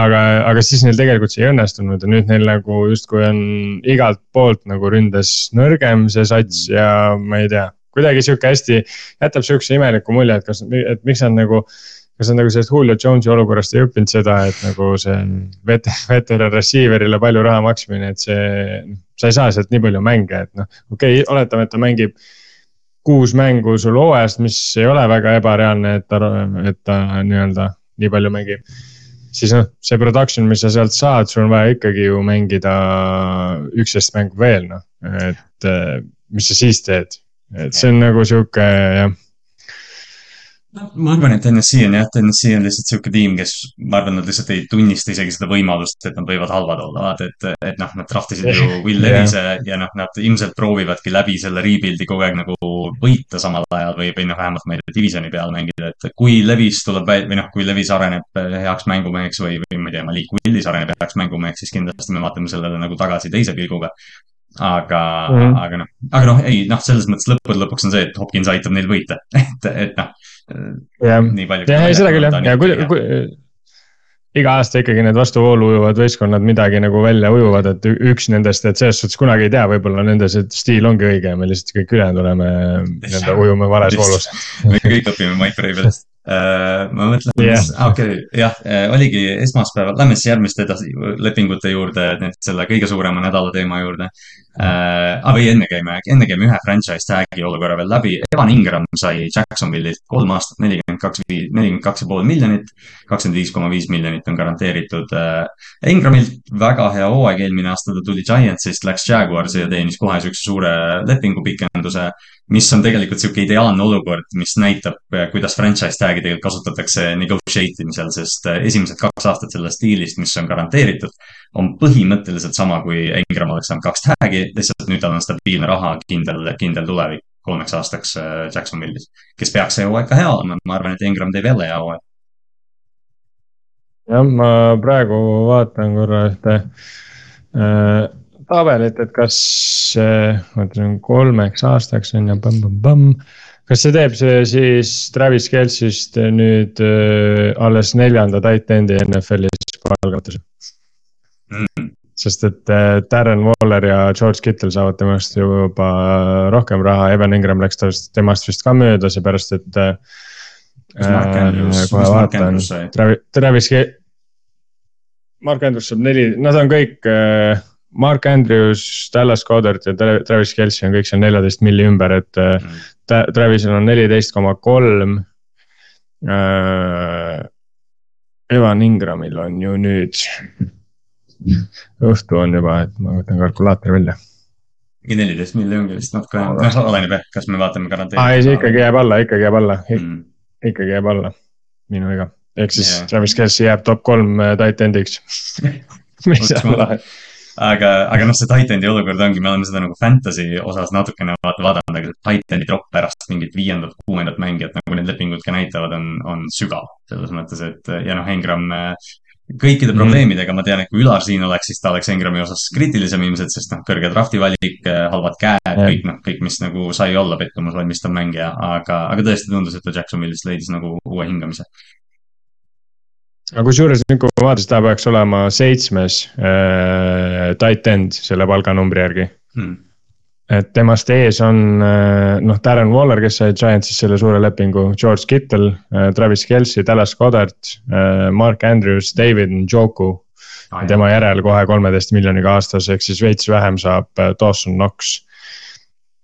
aga, aga siis neil tegelikult see ei õnnestunud ja nüüd neil nagu justkui on igalt poolt nagu ründes nõrgem see sats ja ma ei tea, kuidagi sihuke hästi, jätab sihukese imeliku mulje, et kas, et miks nad nagu kas nad nagu sellest Julio Jones'i olukorrast ei õppinud seda, et nagu see vet-, veteran receiver'ile palju raha maksmine, et see, sa ei saa sealt nii palju mänge, et noh, okei okay,, oletame, et ta mängib kuus mängu sul hooajast, mis ei ole väga ebareaalne, et ta, et ta nii-öelda nii palju mängib. siis noh, see production, mis sa sealt saad, sul on vaja ikkagi ju mängida üksteist mängu veel noh, et mis sa siis teed. et see on nagu sihuke jah ma arvan, et NSC on jah, NSC on lihtsalt sihuke tiim, kes, ma arvan, nad lihtsalt ei tunnista isegi seda võimalust, et nad võivad halvad olla, vaata, et, et noh, nad trahvisid ju Will Levise yeah. ja noh, nad ilmselt proovivadki läbi selle rebuild'i kogu aeg nagu võita samal ajal või, või noh, vähemalt ma ei tea, divisioni peal mängida, et kui Levis tuleb või noh, kui Levis areneb heaks mängumeheks või, või ma ei tea, Malik Willis areneb heaks mängumeheks, siis kindlasti me vaatame sellele nagu tagasi teise pilguga aga mm, -hmm. aga noh, aga noh, ei noh, selles mõttes lõppude lõpuks on see, et Hopkins aitab neil võita et, et noh jah, ei seda küll jah, ja kui, kui iga aasta ikkagi need vastuvoolu ujuvad võistkonnad midagi nagu välja ujuvad, et üks nendest, et selles suhtes kunagi ei tea, võib-olla nende see stiil ongi õige ja me lihtsalt kõik ülejäänud oleme nii-öelda ujume vales voolus. me kõik õpime Mike Vrabelist uh,. ma mõtlen yeah., okei okay,, jah uh,, oligi esmaspäeval, lähme siis järgmiste edasi lepingute juurde, selle kõige suurema nädala teema juurde äh,. Ah, või enne käime, enne käime ühe franchise tag'i olukorra veel läbi. Evan Ingram sai Jacksonville'ilt kolm aastat, nelikümmend kaks, nelikümmend kaks ja pool miljonit. kakskümmend viis koma viis miljonit on garanteeritud äh,. Ingramilt väga hea hooaeg, eelmine aasta ta tuli Giantsist, läks Jaguarsi ja teenis kohe siukse suure lepingupikenduse mis on tegelikult sihuke ideaalne olukord, mis näitab, kuidas franchise tag'i tegelikult kasutatakse negotiate imisel, sest äh, esimesed kaks aastat sellest diilist, mis on garanteeritud, on põhimõtteliselt sama, kui Ingram oleks saanud kaks tag'i, lihtsalt nüüd tal on stabiilne raha, kindel, kindel tulevik kolmeks aastaks äh, Jacksonville'is, kes peaks see hooaeg ka hea olema, ma arvan, et Ingram teeb jälle hea hooaeg. jah, ma praegu vaatan korra ühte äh, tabelit, et kas, ma ütlen kolmeks aastaks on ju, pamm-pamm-pamm. kas see teeb see siis Travis Kelsist nüüd äh, alles neljanda tight end'i NFL-is palgatuse mm.? sest et äh, Darren Waller ja George Kittle saavad temast juba rohkem raha, Evan Ingram läks temast vist ka mööda, seepärast et äh,. Mark Andrews, kohe vaatan, Travis, Travis, Mark Andrews saab neli, nad on kõik äh, Mark Andrews, Dallas Goddard ja Travis Kelci on kõik seal neljateist milli ümber, et mm. Travisel on neliteist koma kolm. Äh, Evan Ingramil on ju nüüd, õhtu on juba, et ma võtan kalkulaatori välja. mingi neliteist milli ongi vist natuke, noh oleneb jah, kas me vaatame garanteeritud. aa ei, see ikkagi jääb alla, ikkagi jääb alla mm., ikkagi jääb alla, minu viga ehk siis yeah. Travis Kelce jääb top kolm äh, tight end'iks mis on lahe aga, aga noh, see Titani olukord ongi, me oleme seda nagu fantasy osas natukene vaata vaadanud, aga see Titani drop pärast mingit viiendat, kuuendat mängijat, nagu need lepingud ka näitavad, on, on sügav. selles mõttes, et ja noh, Engram kõikide mm. probleemidega, ma tean, et kui Ülar siin oleks, siis ta oleks Engrami osas kriitilisem ilmselt, sest noh, kõrge drafti valik, halvad käed, kõik noh, kõik, mis nagu sai olla pettumus valmistav mängija, aga, aga tõesti tundus, et ta Jacksonvilis leidis nagu uue hingamise aga kusjuures nüüd, kui ma vaatasin, ta peaks olema seitsmes äh, tight end selle palganumbri järgi hmm. Et temast ees on äh, noh, Darren Waller, kes sai Giantsis selle suure lepingu, George Kittle äh,, Travis Kelci, Dallas Goddard äh,, Mark Andrews, David Njoku ah,. tema järel kohe kolmeteist miljoniga aastas, ehk siis veits vähem saab Dawson Knox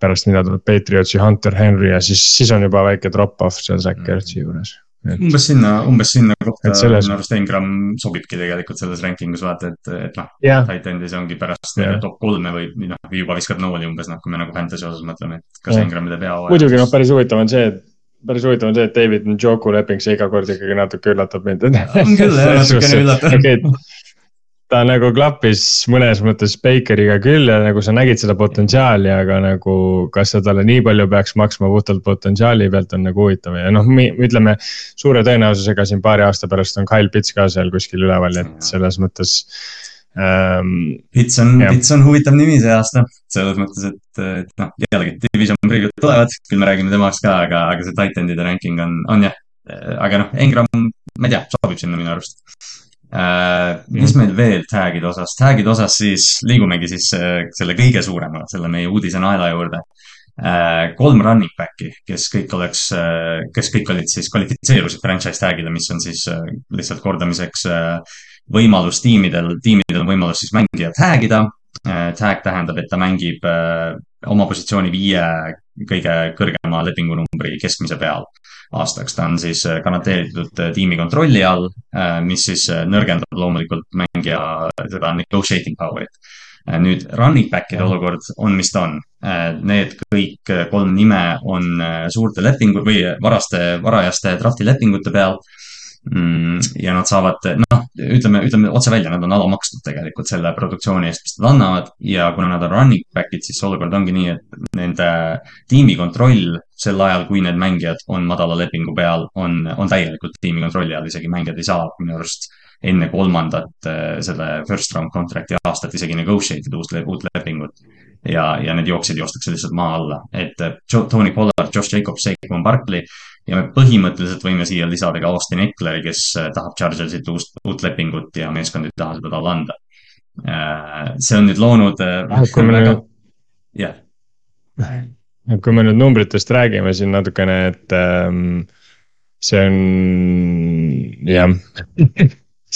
pärast mida tuleb Patriotsi Hunter Henry ja siis, siis on juba väike drop-off seal Zack hmm. Ertzi juures. Umbes sinna, umbes sinna kohta selles... minu arust Engram sobibki tegelikult selles ranking us vaata, et, et noh yeah., titan'is ongi pärast yeah. top kolme või noh, juba viskad nooli umbes noh, kui me nagu fantasy osas mõtleme, et kas yeah. Engram teeb hea hooaja. muidugi noh, päris huvitav on see, et päris huvitav on see, et David Njoku leping, see iga kord ikkagi natuke üllatab mind. on küll jah, natukene üllatav ta nagu klappis mõnes mõttes Bakeriga küll ja nagu sa nägid seda potentsiaali, aga nagu kas sa talle nii palju peaks maksma puhtalt potentsiaali pealt on nagu huvitav ja noh, ütleme. suure tõenäosusega siin paari aasta pärast on Kyle Pits ka seal kuskil üleval, et selles mõttes ähm,. Pits on, Pits on huvitav nimi see aasta, selles mõttes, et, et noh, jällegi division preview'd tulevad, küll me räägime temast ka, aga, aga see titan'ide ranking on, on jah. aga noh, Engram, ma ei tea, sobib sinna minu arust. Mis meil veel tag'ide osas, tag'ide osas siis liigumegi siis äh, selle kõige suurema, selle meie uudise naela juurde äh,. kolm running back'i, kes kõik oleks äh,, kes kõik olid siis, kvalifitseerusid franchise tag'ile, mis on siis äh, lihtsalt kordamiseks äh, võimalus tiimidel, tiimidel on võimalus siis mängija tag ida äh,. Tag tähendab, et ta mängib äh, oma positsiooni viie kõige kõrgema lepingunumbri keskmise peal aastaks. ta on siis äh, garanteeritud äh, tiimi kontrolli all, äh, mis siis nõrgendab loomulikult mängija seda negotiating power'it. nüüd running back'ide olukord on, mis ta on. Need kõik kolm nime on suurte lepingu või varaste, varajaste drafti lepingute peal Mm, ja nad saavad, noh, ütleme, ütleme otse välja, nad on alamakstud tegelikult selle produktsiooni eest, mis nad annavad ja kuna nad on running back'id, siis olukord ongi nii, et nende tiimi kontroll sel ajal, kui need mängijad on madala lepingu peal, on, on täielikult tiimi kontrolli all, isegi mängijad ei saa minu arust enne kolmandat äh, selle first round contract'i aastat isegi negotiate ida uut, uut lepingut ja, ja need jooksjad joostakse lihtsalt maa alla, et äh, Tony Pollard, Josh Jacobs, Saquon Barkley ja me põhimõtteliselt võime siia lisada ka Austin Eckleri, kes äh, tahab Chargersit uust, uut lepingut ja meeskond ei taha seda talle anda. See on nüüd loonud. Kui me nüüd, jah. Kui me nüüd numbritest räägime siin natukene, et ähm, see on, jah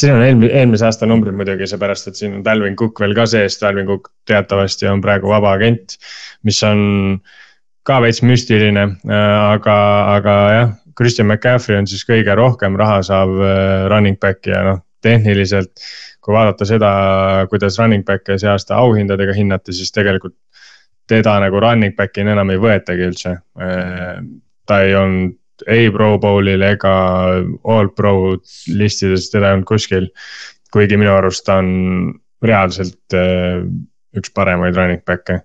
siin on eelmise, eelmise aasta numbrid muidugi, seepärast et siin on Dalvin Cook veel ka sees, Dalvin Cook teatavasti on praegu vaba agent, mis on ka veits müstiline, äh, aga, aga jah, Christian McCaffrey on siis kõige rohkem raha saav äh, running back ja noh, tehniliselt. kui vaadata seda, kuidas running back'e see aasta auhindadega hinnati, siis tegelikult teda nagu running back'ina enam ei võetagi üldse. Äh, ta ei olnud ei Pro Bowlil ega All Pro listides, teda ei olnud kuskil. kuigi minu arust ta on reaalselt üks paremaid running back'e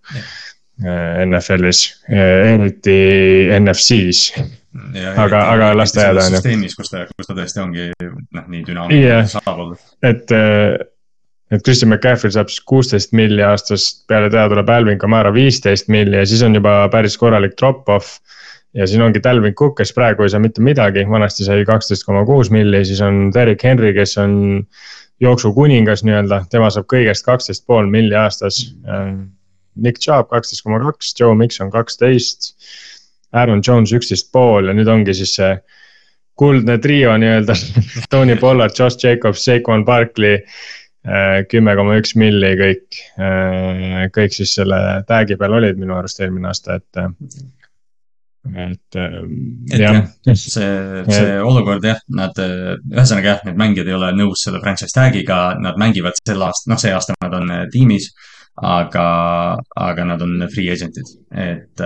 Äh, NFL-is, äh, eriti NFC-s. aga, aga las ta jääda, on ju. süsteemis, kus ta, kus ta tõesti ongi noh, nii dünaamiline yeah. saab olla. et, äh, et Christian McCaffrey saab siis kuusteist milli aastas, peale teda tuleb Alvin Kamara viisteist milli ja siis on juba päris korralik drop-off. ja siin ongi Dalvin Cook, kes praegu ei saa mitte midagi, vanasti sai kaksteist koma kuus milli, siis on Derek Henry, kes on jooksukuningas nii-öelda, tema saab kõigest kaksteist pool milli aastas. Nick Chubb kaksteist koma kaks, Joe Mikson kaksteist, Aaron Jones üksteist pool ja nüüd ongi siis see kuldne trio nii-öelda Tony Pollard, Josh Jacobs, Saquon Barkley kümme koma üks milli kõik, äh, kõik siis selle tag'i peal olid minu arust eelmine aasta, et. et, et jah, see, see olukord jah, nad, ühesõnaga jah, need mängijad ei ole nõus selle franchise tag'iga, nad mängivad sel aastal, noh, see aasta nad on tiimis aga, aga nad on free agent'id, et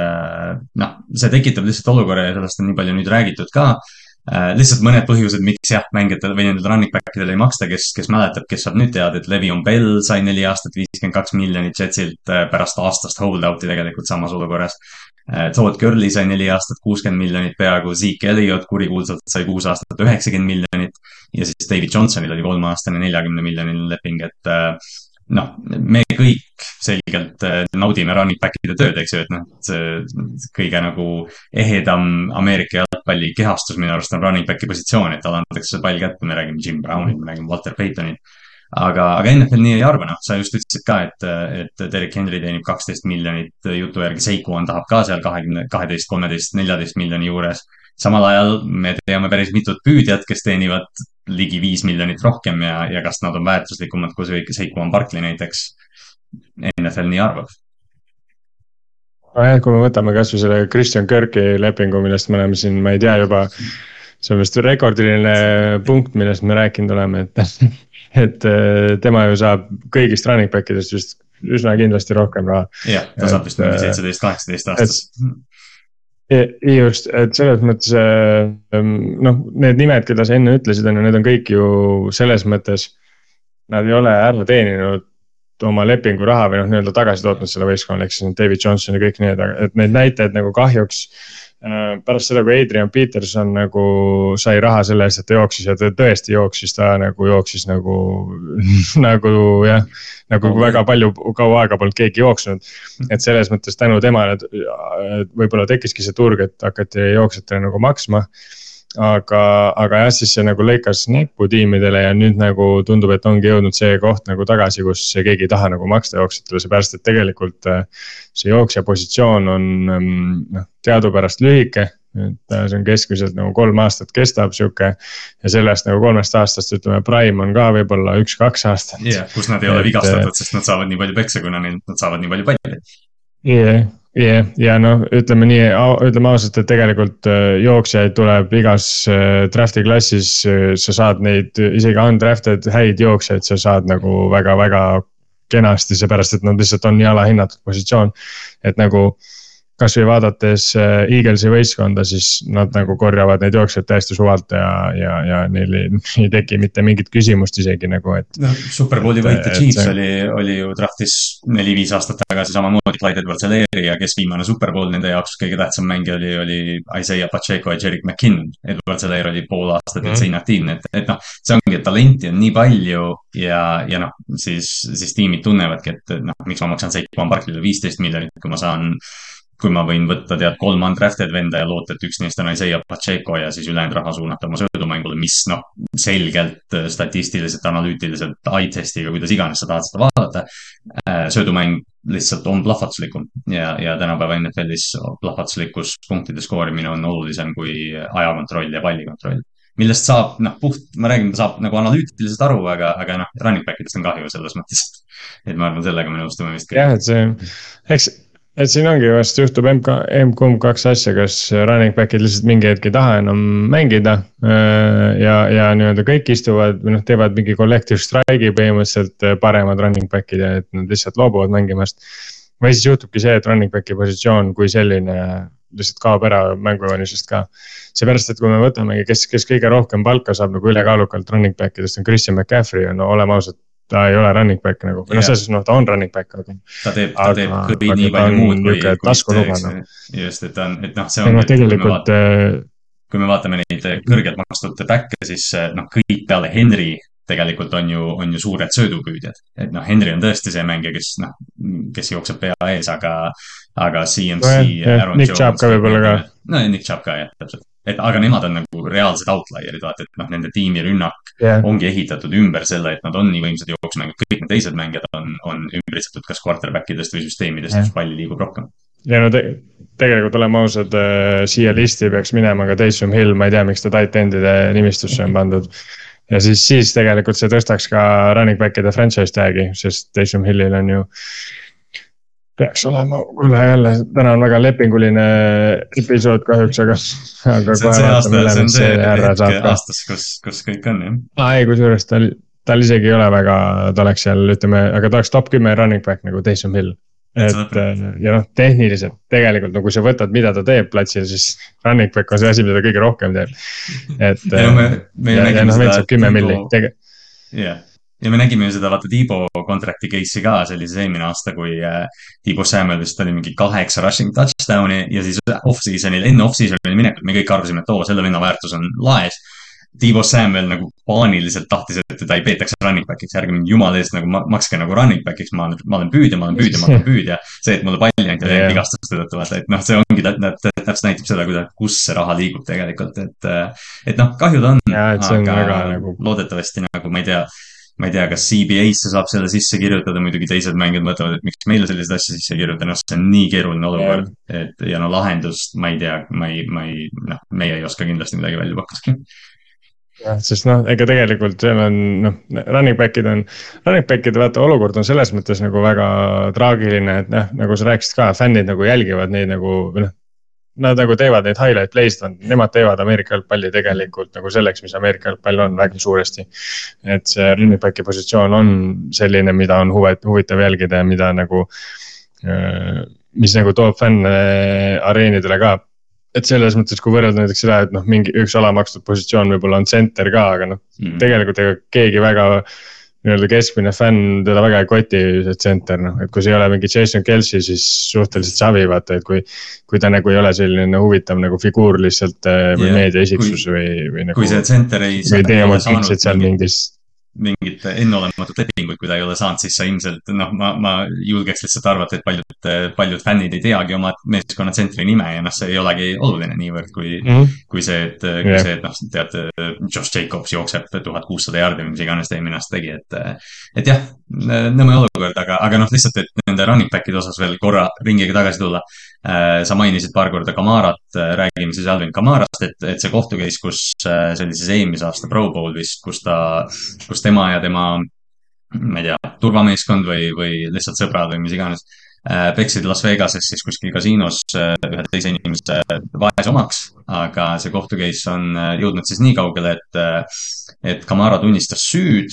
noh, see tekitab lihtsalt olukorra ja sellest on nii palju nüüd räägitud ka äh,. Lihtsalt mõned põhjused, miks jah, mängijatele või nendele running back idele ei maksta, kes, kes mäletab, kes saab nüüd teada, et Levion Bell sai neli aastat viiskümmend kaks miljonit Jetsilt äh, pärast aastast hold-out'i tegelikult samas olukorras äh,. Todd Gurley sai neli aastat kuuskümmend miljonit peaaegu, Zeke Elliot kurikuulsalt sai kuus aastat üheksakümmend miljonit. ja siis David Johnsonil oli kolmeaastane neljakümne miljoniline leping, et äh, noh, me kõik selgelt äh, naudime running back'ide tööd, eks ju, et noh, see kõige nagu ehedam Ameerika jalgpalli kehastus minu arust on running back'i positsioon, et talle antakse pall kätte, me räägime Jim Brownit, me räägime Walter Paytonit. aga, aga NFL nii ei arva, noh, sa just ütlesid ka, et, et Derek Henry teenib kaksteist miljonit jutu järgi, Seiko on, tahab ka seal kahekümne, kaheteist, kolmeteist, neljateist miljoni juures samal ajal me teame päris mitut püüdjat, kes teenivad ligi viis miljonit rohkem ja, ja kas nad on väärtuslikumad kui Seikuan Barkley näiteks. NFL nii arvab. nojah, kui me võtame kasvõi selle Christian Kirki lepingu, millest me oleme siin, ma ei tea juba. see on vist rekordiline punkt, millest me rääkinud oleme, et, et äh, tema ju saab kõigist running back idest vist üsna kindlasti rohkem raha. jah, ta saab vist mingi äh, seitseteist, kaheksateist aastas just, et selles mõttes ähm, noh, need nimed, keda sa enne ütlesid, on ju, need on kõik ju selles mõttes. Nad ei ole ära teeninud oma lepingu raha või noh, nii-öelda tagasi tootnud selle võistkonnale, ehk siis David Johnson ja kõik need, et neid näitajaid nagu kahjuks Äh, pärast seda, kui Adrian Peterson nagu sai raha selle eest, et ta jooksis ja ta tõesti jooksis, ta nagu jooksis nagu nagu jah. nagu oh, väga palju, kaua aega polnud keegi jooksnud. et selles mõttes tänu temale võib-olla tekkiski see turg, et hakati jooksjatele nagu maksma aga, aga jah, siis see nagu lõikas näppu tiimidele ja nüüd nagu tundub, et ongi jõudnud see koht nagu tagasi, kus keegi ei taha nagu maksta jooksjatele, seepärast et tegelikult. Äh, see jooksja positsioon on mm, noh, teadupärast lühike, et äh, see on keskmiselt nagu kolm aastat kestab sihuke. ja sellest nagu kolmest aastast ütleme, prime on ka võib-olla üks-kaks aastat. jah yeah,, kus nad ei ole et, vigastatud, sest nad saavad nii palju peksa, kuna neil, nad saavad nii palju palli. jah yeah jah, ja noh, ütleme nii, ütleme ausalt, et tegelikult äh, jooksjaid tuleb igas äh, draft'i klassis, äh, sa saad neid isegi undrafted häid jooksjaid, sa saad nagu väga-väga kenasti, seepärast et nad lihtsalt on nii alahinnatud positsioon. et nagu kasvõi vaadates äh, Eaglesi võistkonda, siis nad nagu korjavad neid jooksjaid täiesti suvalt ja, ja, ja neil ei, ei teki mitte mingit küsimust isegi nagu, et. noh, superbowli võitja Chiefs see... oli, oli ju draft'is neli-viis aastat tagasi samamoodi Clyde Edwards-Helaire ja kes viimane superbowl nende jaoks kõige tähtsam mängija oli, oli Isaiah Pacheco ja Jerick McKinnon. Edwards-Helaire oli pool aastat üldse mm. inaktiivne, et, et noh, see ongi, et talenti on nii palju ja, ja noh, siis, siis tiimid tunnevadki, et noh, miks ma maksan Saquon Barkley'le viisteist miljonit, kui ma saan kui ma võin võtta tead kolm undrafted venda ja loota, et üks neist on Isaiah Pacheco ja siis ülejäänud raha suunata oma söödumängule, mis noh, selgelt äh, statistiliselt, analüütiliselt, eye test'iga, kuidas iganes sa tahad seda vaadata. Äh, söödumäng lihtsalt on plahvatuslikum ja, ja tänapäeva NFL-is plahvatuslikkus punktide skoorimine on olulisem kui ajakontroll ja pallikontroll millest saab, noh, puht, ma räägin, saab nagu analüütiliselt aru, aga, aga noh, running back idest on kahju selles mõttes. et ma arvan, sellega me nõustume vist. jah, et see, eks et siin ongi vast juhtub MK, M-kumb kaks asja, kas running back'id lihtsalt mingi hetk ei taha enam mängida. Äh, ja, ja nii-öelda kõik istuvad või noh, teevad mingi collective strike'i põhimõtteliselt äh, paremad running back'id ja et nad lihtsalt loobuvad mängimast. või siis juhtubki see, et running back'i positsioon kui selline lihtsalt kaob ära mängujoonisest ka. seepärast, et kui me võtamegi, kes, kes kõige rohkem palka saab nagu ülekaalukalt running back idest on Christian McCaffrey, no oleme ausad ta ei ole running back nagu, või noh, selles suhtes noh, ta on running back, aga. ta teeb, ta teeb kõige nii palju muud kui, kui taskunuga noh. just, et ta on, et noh, see on. noh, tegelikult. kui me vaatame neid kõrgelt makstud back'e, siis noh, kõik peale Henry tegelikult on ju, on ju suured söödupüüdjad. et noh, Henry on tõesti see mängija, kes noh, kes jookseb pea ees, aga, aga CMC no,. Nick Chubb ka võib-olla ka. no Nick Chubb ka jah, täpselt. et aga nemad on nagu reaalsed outlier'id, vaata, et noh, nende tiimi rünnak yeah. ongi ehitatud ümber selle, et nad on nii võimsad jooksmängijad, kõik need teised mängijad on, on ümbritsetud kas quarterback idest või süsteemidest yeah., kus pall liigub rohkem ja no te, tegelikult oleme ausad äh,, siia listi peaks minema ka Taysom Hill, ma ei tea, miks ta tight end'ide nimistusse on pandud. ja siis, siis tegelikult see tõstaks ka running back'ide franchise tag'i, sest Taysom Hillil on ju. Peaks olema, kuule jälle, täna on väga lepinguline episood kahjuks, aga, aga. see on see aasta, see on see hetk aastas, kus, kus kõik on jah. aa ei, kusjuures tal, tal isegi ei ole väga, ta oleks seal, ütleme, aga ta oleks top kümme running back nagu Taysom Hill et äh, ja noh, tehniliselt tegelikult no kui sa võtad, mida ta teeb platsil, siis running back on see asi, mida ta kõige rohkem teeb. et. ja me, me ja, ja, no, seda. kümme milli, tege-. jah, ja me nägime ju seda, vaata Tiibo contract'i case'i ka, siis eelmine aasta, kui äh, Tiibo Samuel vist oli mingi kaheksa rushing touchdown'i ja siis off-season'il, enne off-season'i minekut me kõik arvasime, et oo, selle venna väärtus on laes Tiivo Samuel nagu paaniliselt tahtis, et teda ei peetaks running back'iks, ärge mind jumala eest nagu makske nagu running back'iks, ma olen, ma olen püüdja, ma olen püüdja, ma olen püüdja. see, et mulle palli anti yeah. vigastuste tõttu, vaata, et noh, see ongi täpselt näitab seda, kuidas, kus see raha liigub tegelikult, et. et noh, kahju ta on. aga nagu... loodetavasti nagu ma ei tea ma ei tea, kas CBA-sse saab selle sisse kirjutada, muidugi teised mängijad mõtlevad, et miks meile selliseid asju sisse kirjutada, noh, see on nii keeruline olukord yeah., et ja no lahendust ma ei tea, ma ei, ma ei, noh, meie ei oska kindlasti midagi välja pakkuda jah, sest noh, ega tegelikult seal on noh, running back'id on, running back'ide vaata olukord on selles mõttes nagu väga traagiline, et noh, nagu sa rääkisid ka, fännid nagu jälgivad neid nagu või noh. Nad nagu teevad neid highlight play'st, nemad teevad Ameerika jalgpalli tegelikult nagu selleks, mis Ameerika jalgpall on väga suuresti. et see running back'i positsioon on selline, mida on huvitav jälgida ja mida nagu äh, mis nagu toob fänne areenidele ka et selles mõttes, kui võrrelda näiteks seda, et noh, mingi üks alamakstud positsioon võib-olla on center ka, aga noh mm., tegelikult ega keegi väga nii-öelda keskmine fänn teda väga ei koti, see center, noh, et kui see ei ole mingi Jason Kelci, siis suhteliselt savi, vaata, et kui. kui ta nagu ei ole selline huvitav nagu figuur lihtsalt äh, või yeah, meedia esiksus või, või nagu. kui see center ei. või teie oma pitch'id seal mingis mingit enneolematut lepingut, kui ta ei ole saanud, siis sa ilmselt noh, ma, ma julgeks lihtsalt arvata, et paljud, paljud fännid ei teagi oma meeskonna tsentri nime ja noh, see ei olegi oluline niivõrd kui mm, -hmm. kui see, et kui yeah. see, et noh, tead, Josh Jacobs jookseb tuhat kuussada jaardi või mis iganes ta eelmine aasta tegi, et. et jah, nõme olukord, aga, aga noh, lihtsalt, et nende running back'ide osas veel korra ringiga tagasi tulla sa mainisid paar korda Kamarat, äh, räägime siis Alvin Kamarast, et, et see kohtu case, kus äh, see oli siis eelmise aasta Pro Bowl vist, kus ta, kus tema ja tema, ma ei tea, turvameeskond või, või lihtsalt sõbrad või mis iganes peksid Las Vegases siis kuskil kasiinos ühe teise inimese vaese omaks, aga see kohtu case on jõudnud siis nii kaugele, et, et Kamara tunnistas süüd,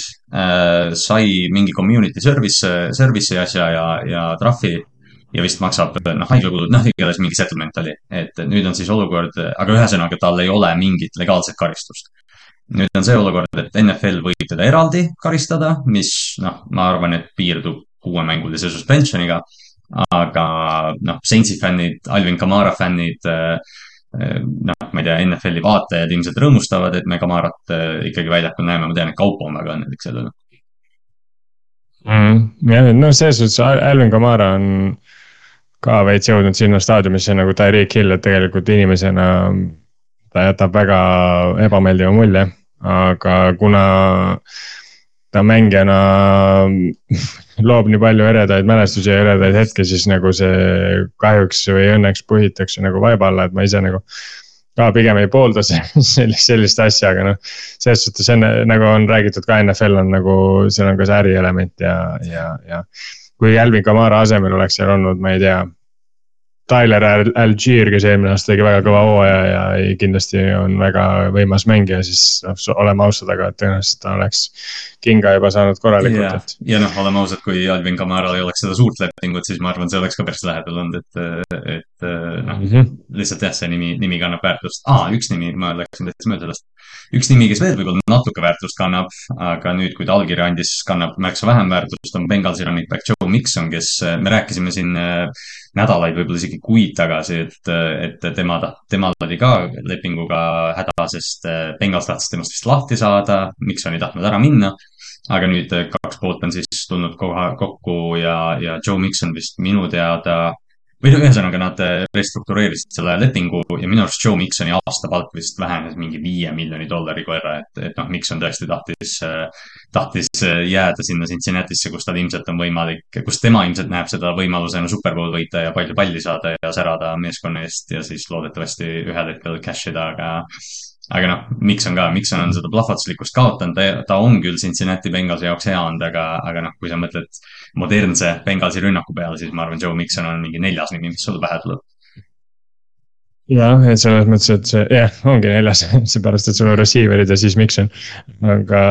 sai mingi community service, service'i asja ja, ja trahvi ja vist maksab noh, haiglakulud, noh, igatahes mingi settlement oli. et nüüd on siis olukord, aga ühesõnaga tal ei ole mingit legaalset karistust. nüüd on see olukord, et NFL võib teda eraldi karistada, mis noh, ma arvan, et piirdub kuuemängulise suspensioniga. aga noh, Saintsi fännid, Alvin Kamara fännid noh, ma ei tea, NFL-i vaatajad ilmselt rõõmustavad, et me Kamarat ikkagi väljakul näeme, ma tean, et Kaupo on väga õnnelik selle üle mm,. jah, no selles suhtes Alvin Kamara on ka veits jõudnud sinna staadiumisse nagu Tyreek Hill, et tegelikult inimesena ta jätab väga ebameeldiva mulje, aga kuna ta mängijana loob nii palju eredaid mälestusi ja eredaid hetki, siis nagu see kahjuks või õnneks põhitakse nagu vaiba alla, et ma ise nagu ka pigem ei poolda sellist, sellist asja, aga noh. selles suhtes enne nagu on räägitud ka NFL on nagu, seal on ka see ärielement ja, ja, ja. kui Alvin Kamara asemel oleks seal olnud, ma ei tea Tyler Algier, kes eelmine aasta tegi väga kõva hooaja ja kindlasti on väga võimas mängija, siis noh, oleme ausad, aga tõenäoliselt ta oleks kinga juba saanud korralikult yeah.. Et... ja noh, oleme ausad, kui Alvin Kamara ei oleks seda suurt lepingut, siis ma arvan, see oleks ka päris lähedal olnud, et, et noh mm -hmm., lihtsalt jah, see nimi, nimi kannab väärtust ah,. üks nimi, ma läksin täitsa mööda sellest. Üks nimi, kes veel võib-olla natuke väärtust kannab, aga nüüd, kui ta allkirja andis, kannab märksa vähem väärtust, on Bengalsi running back Joe Mikson, kes me rääkisime siin nädalaid, võib-olla isegi kuid tagasi, et, et tema, temal oli ka lepinguga häda, sest Bengals tahtis temast vist lahti saada, Mikson ei tahtnud ära minna aga nüüd kaks poolt on siis tulnud koha, kokku ja, ja Joe Mikson vist minu teada või no ühesõnaga nad äh, restruktureerisid selle lepingu ja minu arust Joe Miksoni aastapalk vist vähenes mingi viie miljoni dollari võrra, et, et noh, Mikson tõesti tahtis, äh, tahtis äh, jääda sinna Cincinnati'sse, kus tal ilmselt on võimalik, kus tema ilmselt näeb seda võimalusena superbowl võita ja palju palli saada ja särada meeskonna eest ja siis loodetavasti ühel hetkel cash ida, aga aga noh, Mikson ka, Mikson on seda plahvatuslikkust kaotanud, ta, ta on küll Cincinnati Bengalsi jaoks hea olnud, aga, aga noh, kui sa mõtled modernse Bengalsi rünnaku peale, siis ma arvan, Joe Mikson on mingi neljas nimi, mis sulle pähe tuleb. jah, et selles mõttes, et see jah, ongi neljas seepärast, et sul on receiver'id ja siis Mikson, aga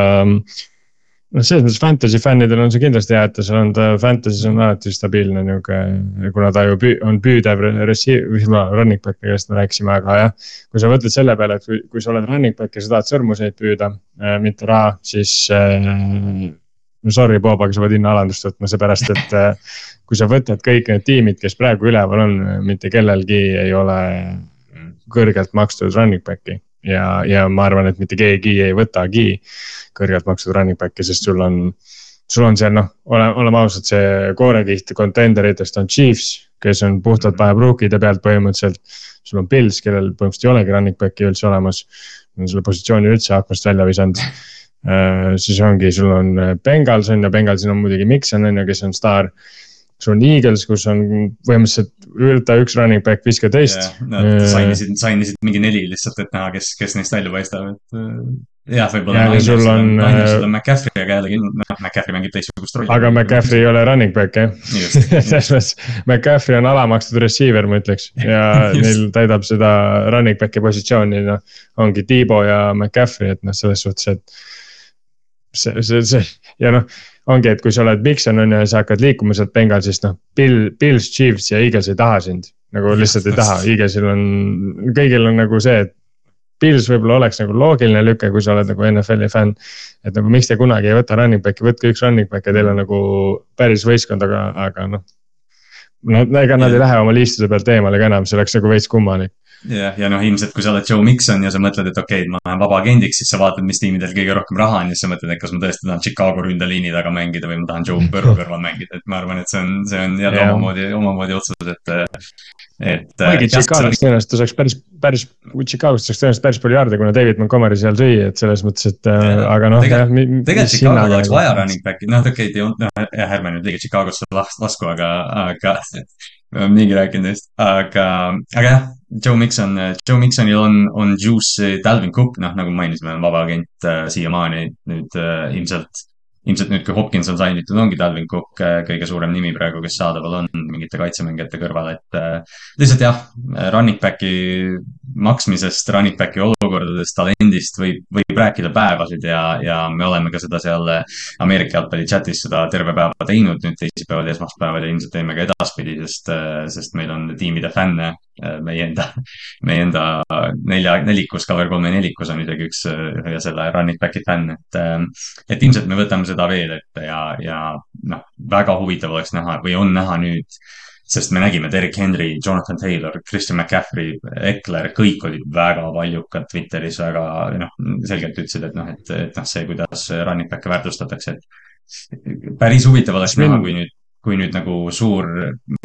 noh, selles mõttes fantasy fännidel on see kindlasti hea, et ta seal on, ta fantasy's on alati stabiilne nihuke, kuna ta ju püü, on püüdev receiver, running back, kellest me rääkisime, aga jah. kui sa mõtled selle peale, et kui, kui sa oled running back ja sa tahad sõrmuseid püüda äh,, mitte raha, siis äh, sorry, Bob, aga sa pead hinnaalandust võtma, seepärast et äh, kui sa võtad kõik need tiimid, kes praegu üleval on, mitte kellelgi ei ole kõrgelt makstud running back'i ja, ja ma arvan, et mitte keegi ei võtagi kõrgelt makstud running back'i, sest sul on. sul on seal noh, ole, oleme ausad, see koorekiht kontenderitest on Chiefs, kes on puhtalt vaheprookide pealt põhimõtteliselt. sul on Pils, kellel põhimõtteliselt ei olegi running back'i üldse olemas. on selle positsiooni üldse aknast välja visanud uh,. siis ongi, sul on Bengals on ju, Bengalsil on muidugi Mikson on ju, kes on staar sul on Eagles, kus on põhimõtteliselt ülta üks running back, viiskümmend teist. Nad sainisid, sainisid mingi neli lihtsalt, et näha, kes, kes neist välja paistab, et jah, võib-olla. ja sul on. ainult on McCaffrey, aga jällegi, noh, McCaffrey mängib teistsugust rolli. aga McCaffrey ei ole running back jah selles mõttes, McCaffrey on alamakstud receiver, ma ütleks ja neil täidab seda running back'i positsiooni, noh. ongi Tiibo ja McCaffrey, et noh, selles suhtes, et see, see, see ja noh ongi, et kui sa oled Mikson on ju ja sa hakkad liikuma sealt Bengalsist, noh, Bill, Bills, Chiefs ja Eagles ei taha sind. nagu lihtsalt ei taha, Eaglesil on, kõigil on nagu see, et Pils võib-olla oleks nagu loogiline lüke, kui sa oled nagu NFL-i fänn. et nagu miks te kunagi ei võta running back'i, võtke üks running back ja teil on nagu päris võistkond, aga, aga noh. no ega nad ei lähe oma liistude pealt eemale ka enam, see oleks nagu veits kummalik jah, ja noh, ilmselt kui sa oled Joe Mikson ja sa mõtled, et okei okay,, ma lähen vabaagendiks, siis sa vaatad, mis tiimidel kõige rohkem raha on ja siis sa mõtled, et kas ma tõesti tahan Chicago ründeliini taga mängida või ma tahan Joe Burrow kõrval mängida, et ma arvan, et see on, see on jälle yeah. omamoodi, omamoodi otsus, et. et. kuigi Chicagost tõenäoliselt saaks päris, päris, Chicagost saaks tõenäoliselt päris palju jaarde, kuna David Montgomery seal sõi, et selles mõttes, et yeah. aga noh. tegelikult Chicago'l oleks vaja running back'i, noh okei okay,, noh jah, ärme nüüd liiga Chicagosse lasku, aga, aga niigi rääkinud neist, aga, aga jah, Joe Mikson, Joe Miksonil on, on juice Dalvin Cook, noh, nagu mainisime, on vaba agent äh, siiamaani. Nüüd äh, ilmselt ilmselt nüüd, kui Hopkins on sainitud, ongi Dalvin Cook äh, kõige suurem nimi praegu, kes saadaval on mingite kaitsemängijate kõrval, et äh, lihtsalt jah, running back'i maksmisest, running back'i olukordadest, talendist võib, võib rääkida päevasid ja, ja me oleme ka seda seal Ameerika jalgpalli chatis seda terve päeva teinud nüüd teisipäeval ja esmaspäeval ja ilmselt teeme ka edaspidi, sest, äh, sest meil on tiimide fänne meie enda, meie enda nelja, nelikus, cover kolme nelikus on isegi üks ühe selle running back'i fänn, et, et ilmselt me võtame seda veel ette ja, ja noh, väga huvitav oleks näha või on näha nüüd sest me nägime Derek Henry, Jonathan Taylor, Christian McCaffrey, Eckler, kõik olid väga valjukad Twitteris, väga noh, selgelt ütlesid, et noh, et, et noh, see, kuidas running back'e väärtustatakse, et päris huvitav oleks näha, kui nüüd kui nüüd nagu suur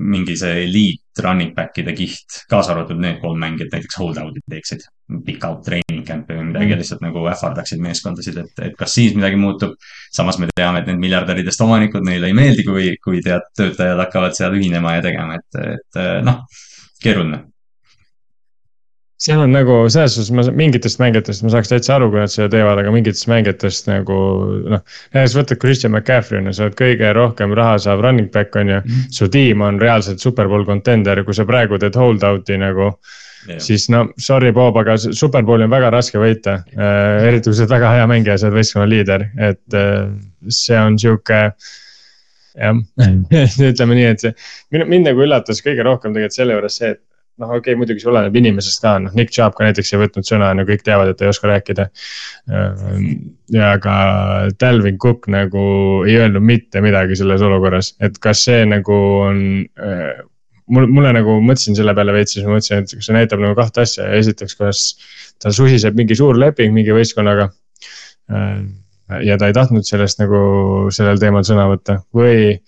mingi see elite running back'ide kiht, kaasa arvatud need kolm mängijat näiteks hold out'id teeksid. Pikk-out training camp'i või midagi mm. lihtsalt nagu ähvardaksid meeskondasid, et, et kas siis midagi muutub. samas me teame, et need miljardäridest omanikud, neile ei meeldi, kui, kui tead, töötajad hakkavad seal ühinema ja tegema, et, et noh, keeruline seal on nagu selles suhtes ma mingitest mängijatest ma saaks täitsa aru, kui nad seda teevad, aga mingitest mängijatest nagu noh. näiteks võtad Christian McCaffrey on ju, sa oled kõige rohkem raha saav running back on ju mm. -hmm. su tiim on reaalselt superbowl contender, kui sa praegu teed hold out'i nagu. Yeah. siis no sorry, Bob, aga superbowli on väga raske võita äh,. eriti kui sa oled väga hea mängija, sa oled võistkonna liider, et äh, see on sihuke jah ütleme nii, et see, mind nagu üllatas kõige rohkem tegelikult selle juures see, et noh, okei okay,, muidugi see oleneb inimesest ka, noh Nick Chubb ka näiteks ei võtnud sõna, no kõik teavad, et ta ei oska rääkida. ja ka Dalvin Cook nagu ei öelnud mitte midagi selles olukorras, et kas see nagu on mul, mulle nagu mõtlesin selle peale veits, siis ma mõtlesin, et see näitab nagu kahte asja, esiteks, kas tal susiseb mingi suur leping mingi võistkonnaga. ja ta ei tahtnud sellest nagu sellel teemal sõna võtta või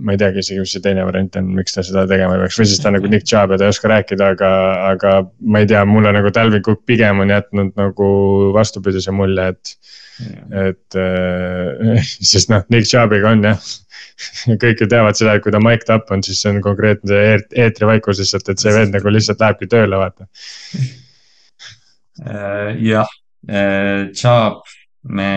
ma ei teagi isegi, mis see teine variant on, miks ta seda tegema peaks või siis ta nagu Nick Chubb ja ta ei oska rääkida, aga, aga ma ei tea, mulle nagu Dalvin Cook pigem on jätnud nagu vastupidise mulje, et. et äh, sest noh, Nick Chubbiga on jah kõik ju teavad seda, et kui ta mic'd up on, siis see on konkreetne eetrivaikus lihtsalt, et see vend nagu lihtsalt lähebki tööle, vaata. Äh, jah, äh, Chubb, me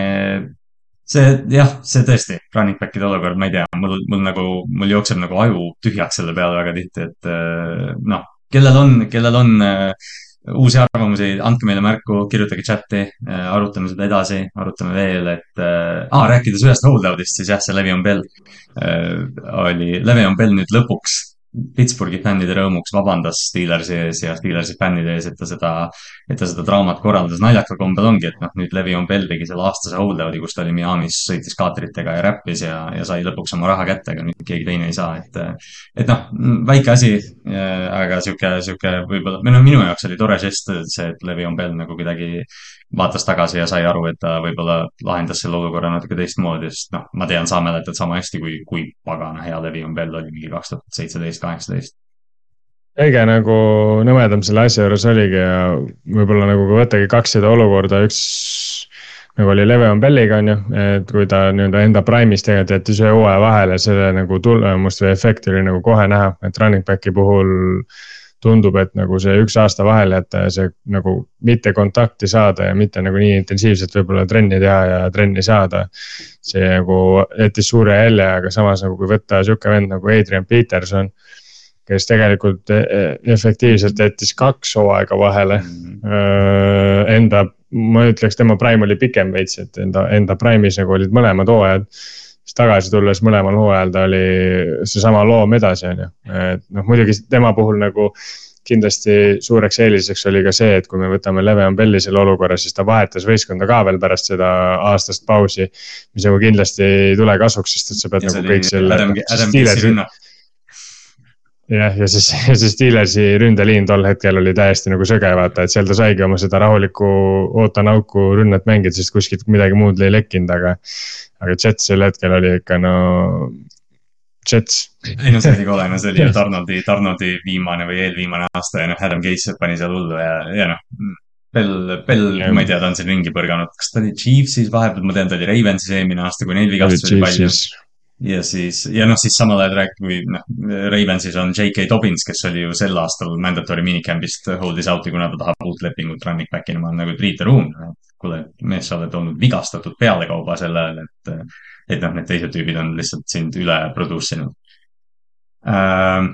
see jah, see tõesti, running back'ide olukord, ma ei tea, mul, mul nagu, mul jookseb nagu aju tühjaks selle peale väga tihti, et äh, noh, kellel on, kellel on äh, uusi arvamusi, andke meile märku, kirjutage chati äh,, arutame seda edasi, arutame veel, et äh, rääkides ühest holdout'ist, siis jah, see Le'Veon Bell äh, oli, Le'Veon Bell nüüd lõpuks Pittsburghi fännide rõõmuks vabandas Steelersi ees ja Steelersi fännide ees, et ta seda, et ta seda draamat korraldas. naljakal kombel ongi, et noh, nüüd Le'Veon Bell tegi selle aastase holdout'i, kus ta oli Miami's, sõitis kaatritega ja räppis ja, ja sai lõpuks oma raha kätte, aga nüüd keegi teine ei saa, et. et noh, väike asi, aga sihuke, sihuke võib-olla, või noh, minu jaoks oli tore žest see, et Le'Veon Bell nagu kuidagi vaatas tagasi ja sai aru, et ta võib-olla lahendas selle olukorra natuke teistmoodi, sest noh, ma tean, sa mäletad sama hästi, kui, kui pagana hea Levion Bell oli mingi kaks tuhat seitseteist, kaheksateist. kõige nagu nõmedam selle asja juures oligi ja võib-olla nagu kui võttagi kaks seda olukorda, üks nagu oli Levion Belliga on ju, et kui ta nii-öelda enda prime'is tegelikult jättis ühe hooaja vahele, selle nagu tulemust või efekti oli nagu kohe näha, et running back'i puhul tundub, et nagu see üks aasta vahele jätta ja see nagu mitte kontakti saada ja mitte nagu nii intensiivselt võib-olla trenni teha ja trenni saada. see nagu jättis suure jälje, aga samas nagu kui võtta sihuke vend nagu Adrian Peterson. kes tegelikult e-, e-, efektiivselt jättis kaks hooaega vahele mm.. Enda, ma ütleks, tema prime oli pikem veits, et enda, enda prime'is nagu olid mõlemad hooajad siis tagasi tulles mõlemal hooajal ta oli seesama loom edasi, on ju. et noh, muidugi tema puhul nagu kindlasti suureks eeliseks oli ka see, et kui me võtame Le'Veon Belli selle olukorra, siis ta vahetas võistkonda ka veel pärast seda aastast pausi. mis nagu kindlasti ei tule kasuks, sest et sa pead ja nagu kõik selle. Jah, ja siis, ja siis Steelersi ründeliin tol hetkel oli täiesti nagu sõge, vaata, et seal ta saigi oma seda rahulikku ootanauku rünnet mängida, sest kuskilt midagi muud ei lekkinud, aga aga Jets sel hetkel oli ikka no, Jets. ei no see oli kole, no see oli ju Donaldi, Donaldi viimane või eelviimane aasta ja noh, Adam Gates pani seal hullu ja, ja noh. Bell, Bell, ma ei tea, ta on siin ringi põrganud, kas ta oli Chiefsis vahepeal, ma tean, ta oli Ravensis eelmine aasta, kui neil vigastusi oli palju ja siis, ja noh, siis samal ajal rääk-, või noh, Ravensis on J.K. Dobbins, kes oli ju sel aastal mandatory minicamp'ist hold'is out'i, kuna ta tahab uut lepingut running back'ina, ma olen nagu read the room kuule, mees, sa oled olnud vigastatud pealekauba sel ajal, et, et noh, need teised tüübid on lihtsalt sind üle produce inud äh,.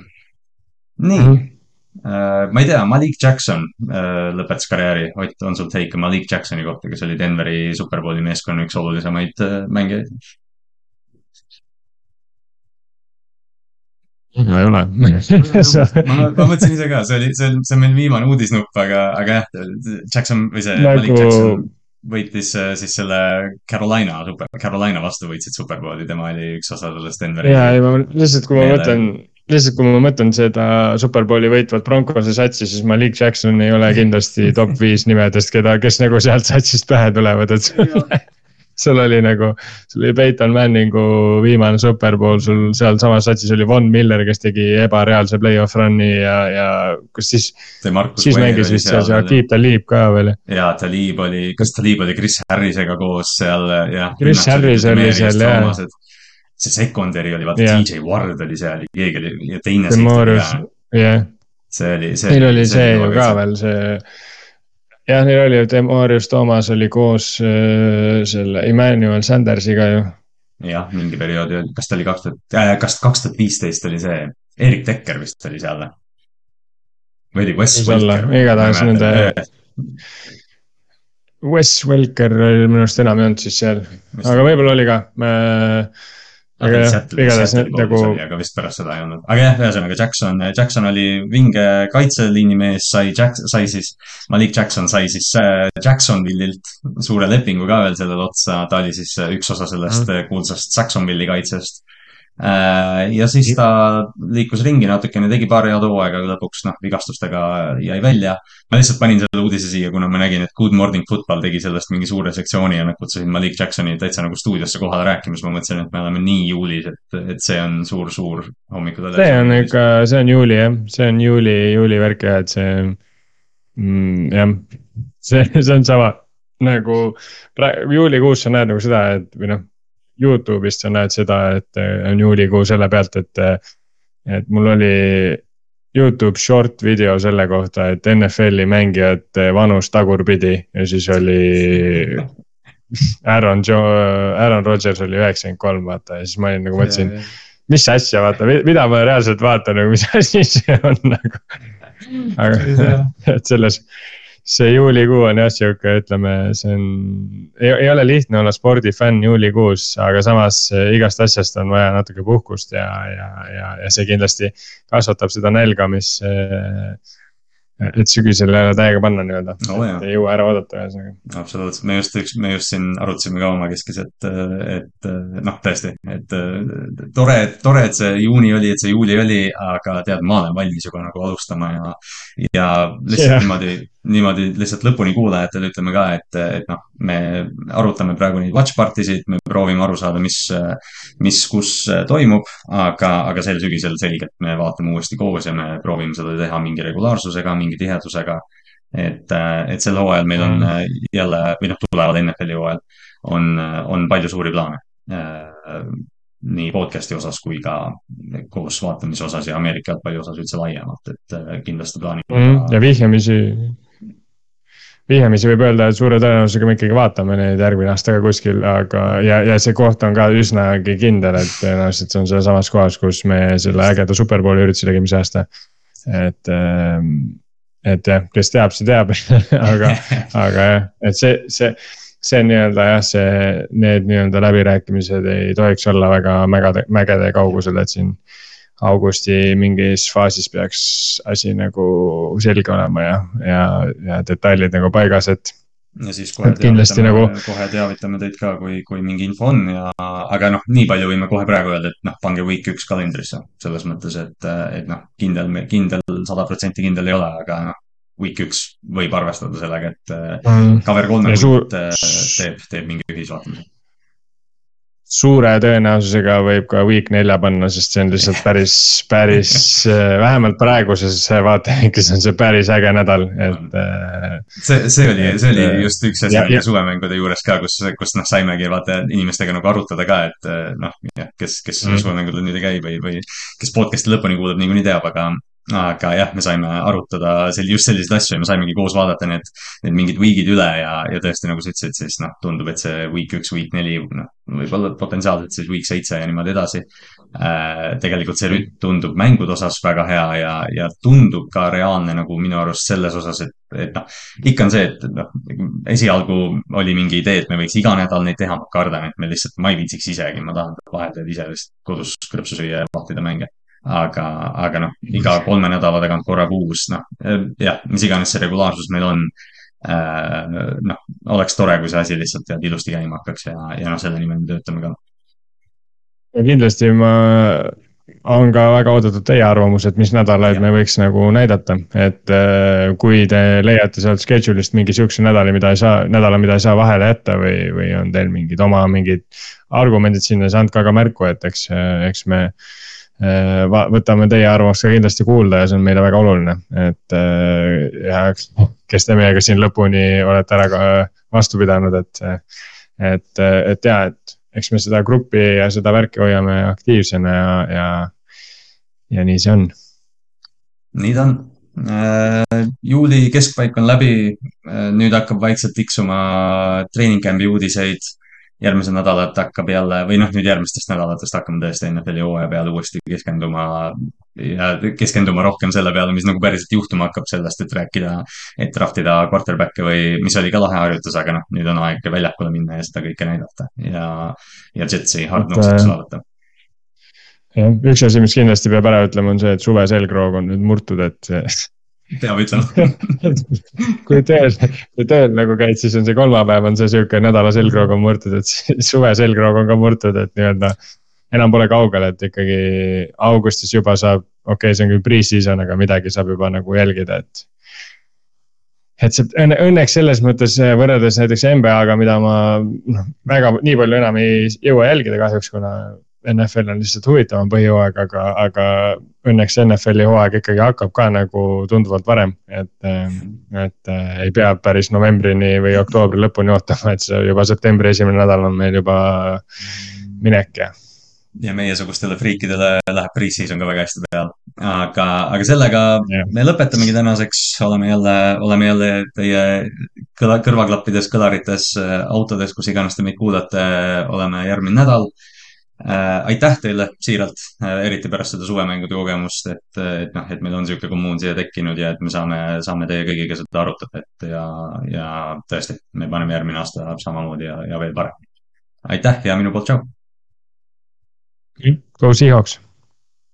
nii mm, -hmm. Uh, ma ei tea, Malik Jackson uh, lõpetas karjääri, Ott, on sul take Malik Jacksoni kohta, kes oli Denveri superbowli meeskonna üks olulisemaid uh, mängijaid? no ei ole ma, ma mõtlesin ise ka, see oli, see on, see on meil viimane uudisnupp, aga, aga jah, Jackson või see nagu... Malik Jackson võitis äh, siis selle Carolina, super, Carolina vastu võitsid Superbowli, tema oli üks osa sellest Denveri. ja, ei ma lihtsalt, kui ma meele... mõtlen, lihtsalt kui ma mõtlen seda Superbowli võitvat Broncose satsi, siis Malik Jackson ei ole kindlasti top viis nimedest, keda, kes nagu sealt satsist pähe tulevad, et sul oli nagu, sul oli Peyton Manningu viimane superpool, sul sealsamas satsis oli Von Miller, kes tegi ebareaalse play-off run'i ja, ja kus siis. siis mängis vist seal see Akib Talib ka veel. ja Talib oli, kas Talib oli Chris Harrisega koos seal jah. Chris Harris oli seal jah see secondary oli, vaata yeah. DJ Ward oli seal, keegi oli ja teine. jah. see oli, see. Neil oli see ju ka veel see jah, neil oli ju, Demarius Toomas oli koos äh, selle Emmanuel Sandersiga ju. jah, mingi perioodi oli, kas ta oli kaks tuhat äh,, kas kaks tuhat viisteist oli see, Erik Tekker vist oli seal või? või oli Wes Welker? igatahes nende. Wes Welker oli minu arust enam ei olnud siis seal, aga võib-olla oli ka. Aga jah, igatahes nagu. aga vist pärast seda ei olnud, aga jah, ühesõnaga Jackson, Jackson oli vinge kaitseliini mees, sai Jack-, sai siis, Malik Jackson sai siis äh, Jacksonville'ilt suure lepingu ka veel sellele otsa, ta oli siis üks osa sellest mm. kuulsast Jacksonville'i kaitsest Äh, ja siis ta liikus ringi natukene, tegi paar head hooaega, lõpuks noh, vigastustega jäi välja. ma lihtsalt panin selle uudise siia, kuna ma nägin, et Good Morning Football tegi sellest mingi suure sektsiooni ja nad kutsusid Malik Jacksoni täitsa nagu stuudiosse kohale rääkima, siis ma mõtlesin, et me oleme nii juulis, et, et see on suur-suur hommikutele. see on ikka, see on juuli jah, see on juuli, juuli värk jah, et see mm, jah, see, see on sama nagu praegu juulikuus sa näed nagu seda, et või noh Youtube'ist sa näed seda, et äh, on juulikuu selle pealt, et, äh, et mul oli Youtube short video selle kohta, et NFL-i mängijate vanus tagurpidi ja siis oli Aaron Joe, Aaron Rodgers oli üheksakümmend kolm, vaata ja siis ma olin nagu mõtlesin, mis asja, vaata, mida ma reaalselt vaatan nagu, mis asi see on nagu. aga, et selles see juulikuu on jah sihuke, ütleme, see on, ei ole lihtne olla spordifänn juulikuus, aga samas eh, igast asjast on vaja natuke puhkust ja, ja, ja, ja see kindlasti kasvatab seda nälga, mis äh, et sügisel jälle täiega panna nii-öelda oh,. ei jõua ära oodata ühesõnaga. absoluutselt, me just, me just siin arutasime ka omakeskis, et, et noh, tõesti, et tore, tore, et see juuni oli, et see juuli oli, aga tead, ma olen valmis juba nagu alustama ja, ja lihtsalt yeah. niimoodi, niimoodi lihtsalt lõpuni kuulajatele ütleme ka, et, et noh, me arutame praegu neid watch party sid, me proovime aru saada, mis, mis, kus toimub, aga, aga sel sügisel selgelt me vaatame uuesti koos ja me proovime seda teha mingi regulaarsusega, mingi tihedusega. et, et sel hooajal meil on mm. jälle, või noh, tuleval NFL-i hooajal on, on palju suuri plaane nii podcast'i osas kui ka koos vaatamise osas ja Ameerika jalgpalli osas üldse laiemalt, et kindlasti plaanime mm,. ja vihjamisi vihjamisi võib öelda, et suure tõenäosusega me ikkagi vaatame neid järgmine aasta ka kuskil, aga ja, ja see koht on ka üsnagi kindel, et tõenäoliselt see on sealsamas kohas, kus me selle ägeda superbowli ürituse tegime see aasta. et, ähm, et jah, kes teab, see teab aga, aga jah, et see, see see nii-öelda jah, see, need nii-öelda läbirääkimised ei tohiks olla väga mägede, mägede kaugusel, et siin augusti mingis faasis peaks asi nagu selge olema ja, ja, ja detailid nagu paigas, et. ja siis kohe teavitame nagu..., kohe teavitame teid ka, kui, kui mingi info on ja, aga noh, nii palju võime kohe praegu öelda, et noh, pange week üks kalendrisse. selles mõttes, et, et noh, kindel, kindel, sada protsenti kindel ei ole, aga noh, week üks võib arvestada sellega, et mm. cover kolme suur... teeb, teeb mingi ühisvaatamise suure tõenäosusega võib ka week nelja panna, sest see on lihtsalt päris, päris äh, vähemalt praeguses vaatevinklis on see päris äge nädal, et. Äh, see, see oli, see oli just üks asi meie suvemängude juures ka, kus, kus noh, saimegi vaata inimestega nagu arutada ka, et äh, noh, kes, kes mm. suvemängudel nüüd ei käi või, või kes podcast'i lõpuni kuulab, niikuinii teab, aga aga jah, me saime arutada sel-, just selliseid asju ja me saimegi koos vaadata need, need mingid week'id üle ja, ja tõesti, nagu sa ütlesid, siis noh, tundub, et see week üks, week neli, noh, võib-olla potentsiaalselt siis week seitse ja niimoodi edasi äh,. tegelikult see rütm tundub mängude osas väga hea ja, ja tundub ka reaalne nagu minu arust selles osas, et, et noh, ikka on see, et noh, esialgu oli mingi idee, et me võiks iga nädal neid teha, ma kardan, et me lihtsalt, ma ei viitsiks isegi, ma tahan vahepeal ise lihtsalt kodus krõpsu süüa ja vahtida mänge aga, aga noh, iga kolme nädala tagant korra kuus, noh jah, mis iganes see regulaarsus meil on äh,. Noh, oleks tore, kui see asi lihtsalt tead ilusti käima hakkaks ja, ja noh, selle nimel me töötame ka. ja kindlasti ma, on ka väga oodatud teie arvamus, et mis nädalaid me võiks nagu näidata, et äh, kui te leiate sealt schedule'ist mingi sihukese nädali, mida ei saa, nädala, mida ei saa vahele jätta või, või on teil mingid oma mingid argumendid sinna, siis andke aga märku, et eks, eks me Äh, võtame teie arvamust ka kindlasti kuulda ja see on meile väga oluline, et äh, ja kes te meiega siin lõpuni olete ära ka vastu pidanud, et, et, et ja, et eks me seda gruppi ja seda värki hoiame aktiivsena ja, ja, ja nii see on. nii ta on. Äh, juuli keskpaik on läbi, nüüd hakkab vaikselt tiksuma treening camp'i uudiseid järgmised nädalad hakkab jälle või noh, nüüd järgmistest nädalatest hakkame tõesti NFL-i hooaja peale uuesti keskenduma ja keskenduma rohkem selle peale, mis nagu päriselt juhtuma hakkab, sellest, et rääkida, et draft ida quarterback'e või mis oli ka lahe harjutus, aga noh, nüüd on aeg väljakule minna ja seda kõike näidata. Ja, ja Jetsi hard knows'iks vaadata jah, üks asi, mis kindlasti peab ära ütlema, on see, et suve selgroog on nüüd murtud, et peab ütlema kui tööl, kui tööl nagu käid, siis on see kolmapäev on see sihuke nädala selgroog on murtud, et suve selgroog on ka murtud, et nii-öelda. enam pole kaugel, et ikkagi augustis juba saab, okei okay,, see on küll pre-season, aga midagi saab juba nagu jälgida, et. et see õnne, õnneks selles mõttes võrreldes näiteks NBA-ga, mida ma noh, väga nii palju enam ei jõua jälgida kahjuks, kuna NFL on lihtsalt huvitavam põhijooaeg, aga, aga õnneks NFL-i hooaeg ikkagi hakkab ka nagu tunduvalt varem, et. et äh, ei pea päris novembrini või oktoobri lõpuni ootama, et see juba septembri esimene nädal on meil juba minek ja. ja meiesugustele friikidele läheb pre-season ka väga hästi peale. aga, aga sellega yeah. me lõpetamegi tänaseks, oleme jälle, oleme jälle teie kõla, kõrvaklappides, kõlarites, autodes, kus iganes te meid kuulate, oleme järgmine nädal. Aitäh teile siiralt äh,, eriti pärast seda suvemängude kogemust, et, et noh, et meil on niisugune kommuun siia tekkinud ja et me saame, saame teie kõigiga seda arutada, et ja, ja tõesti, me paneme järgmine aasta samamoodi ja, ja veel paremini. aitäh ja minu poolt tšau. Go Seahawks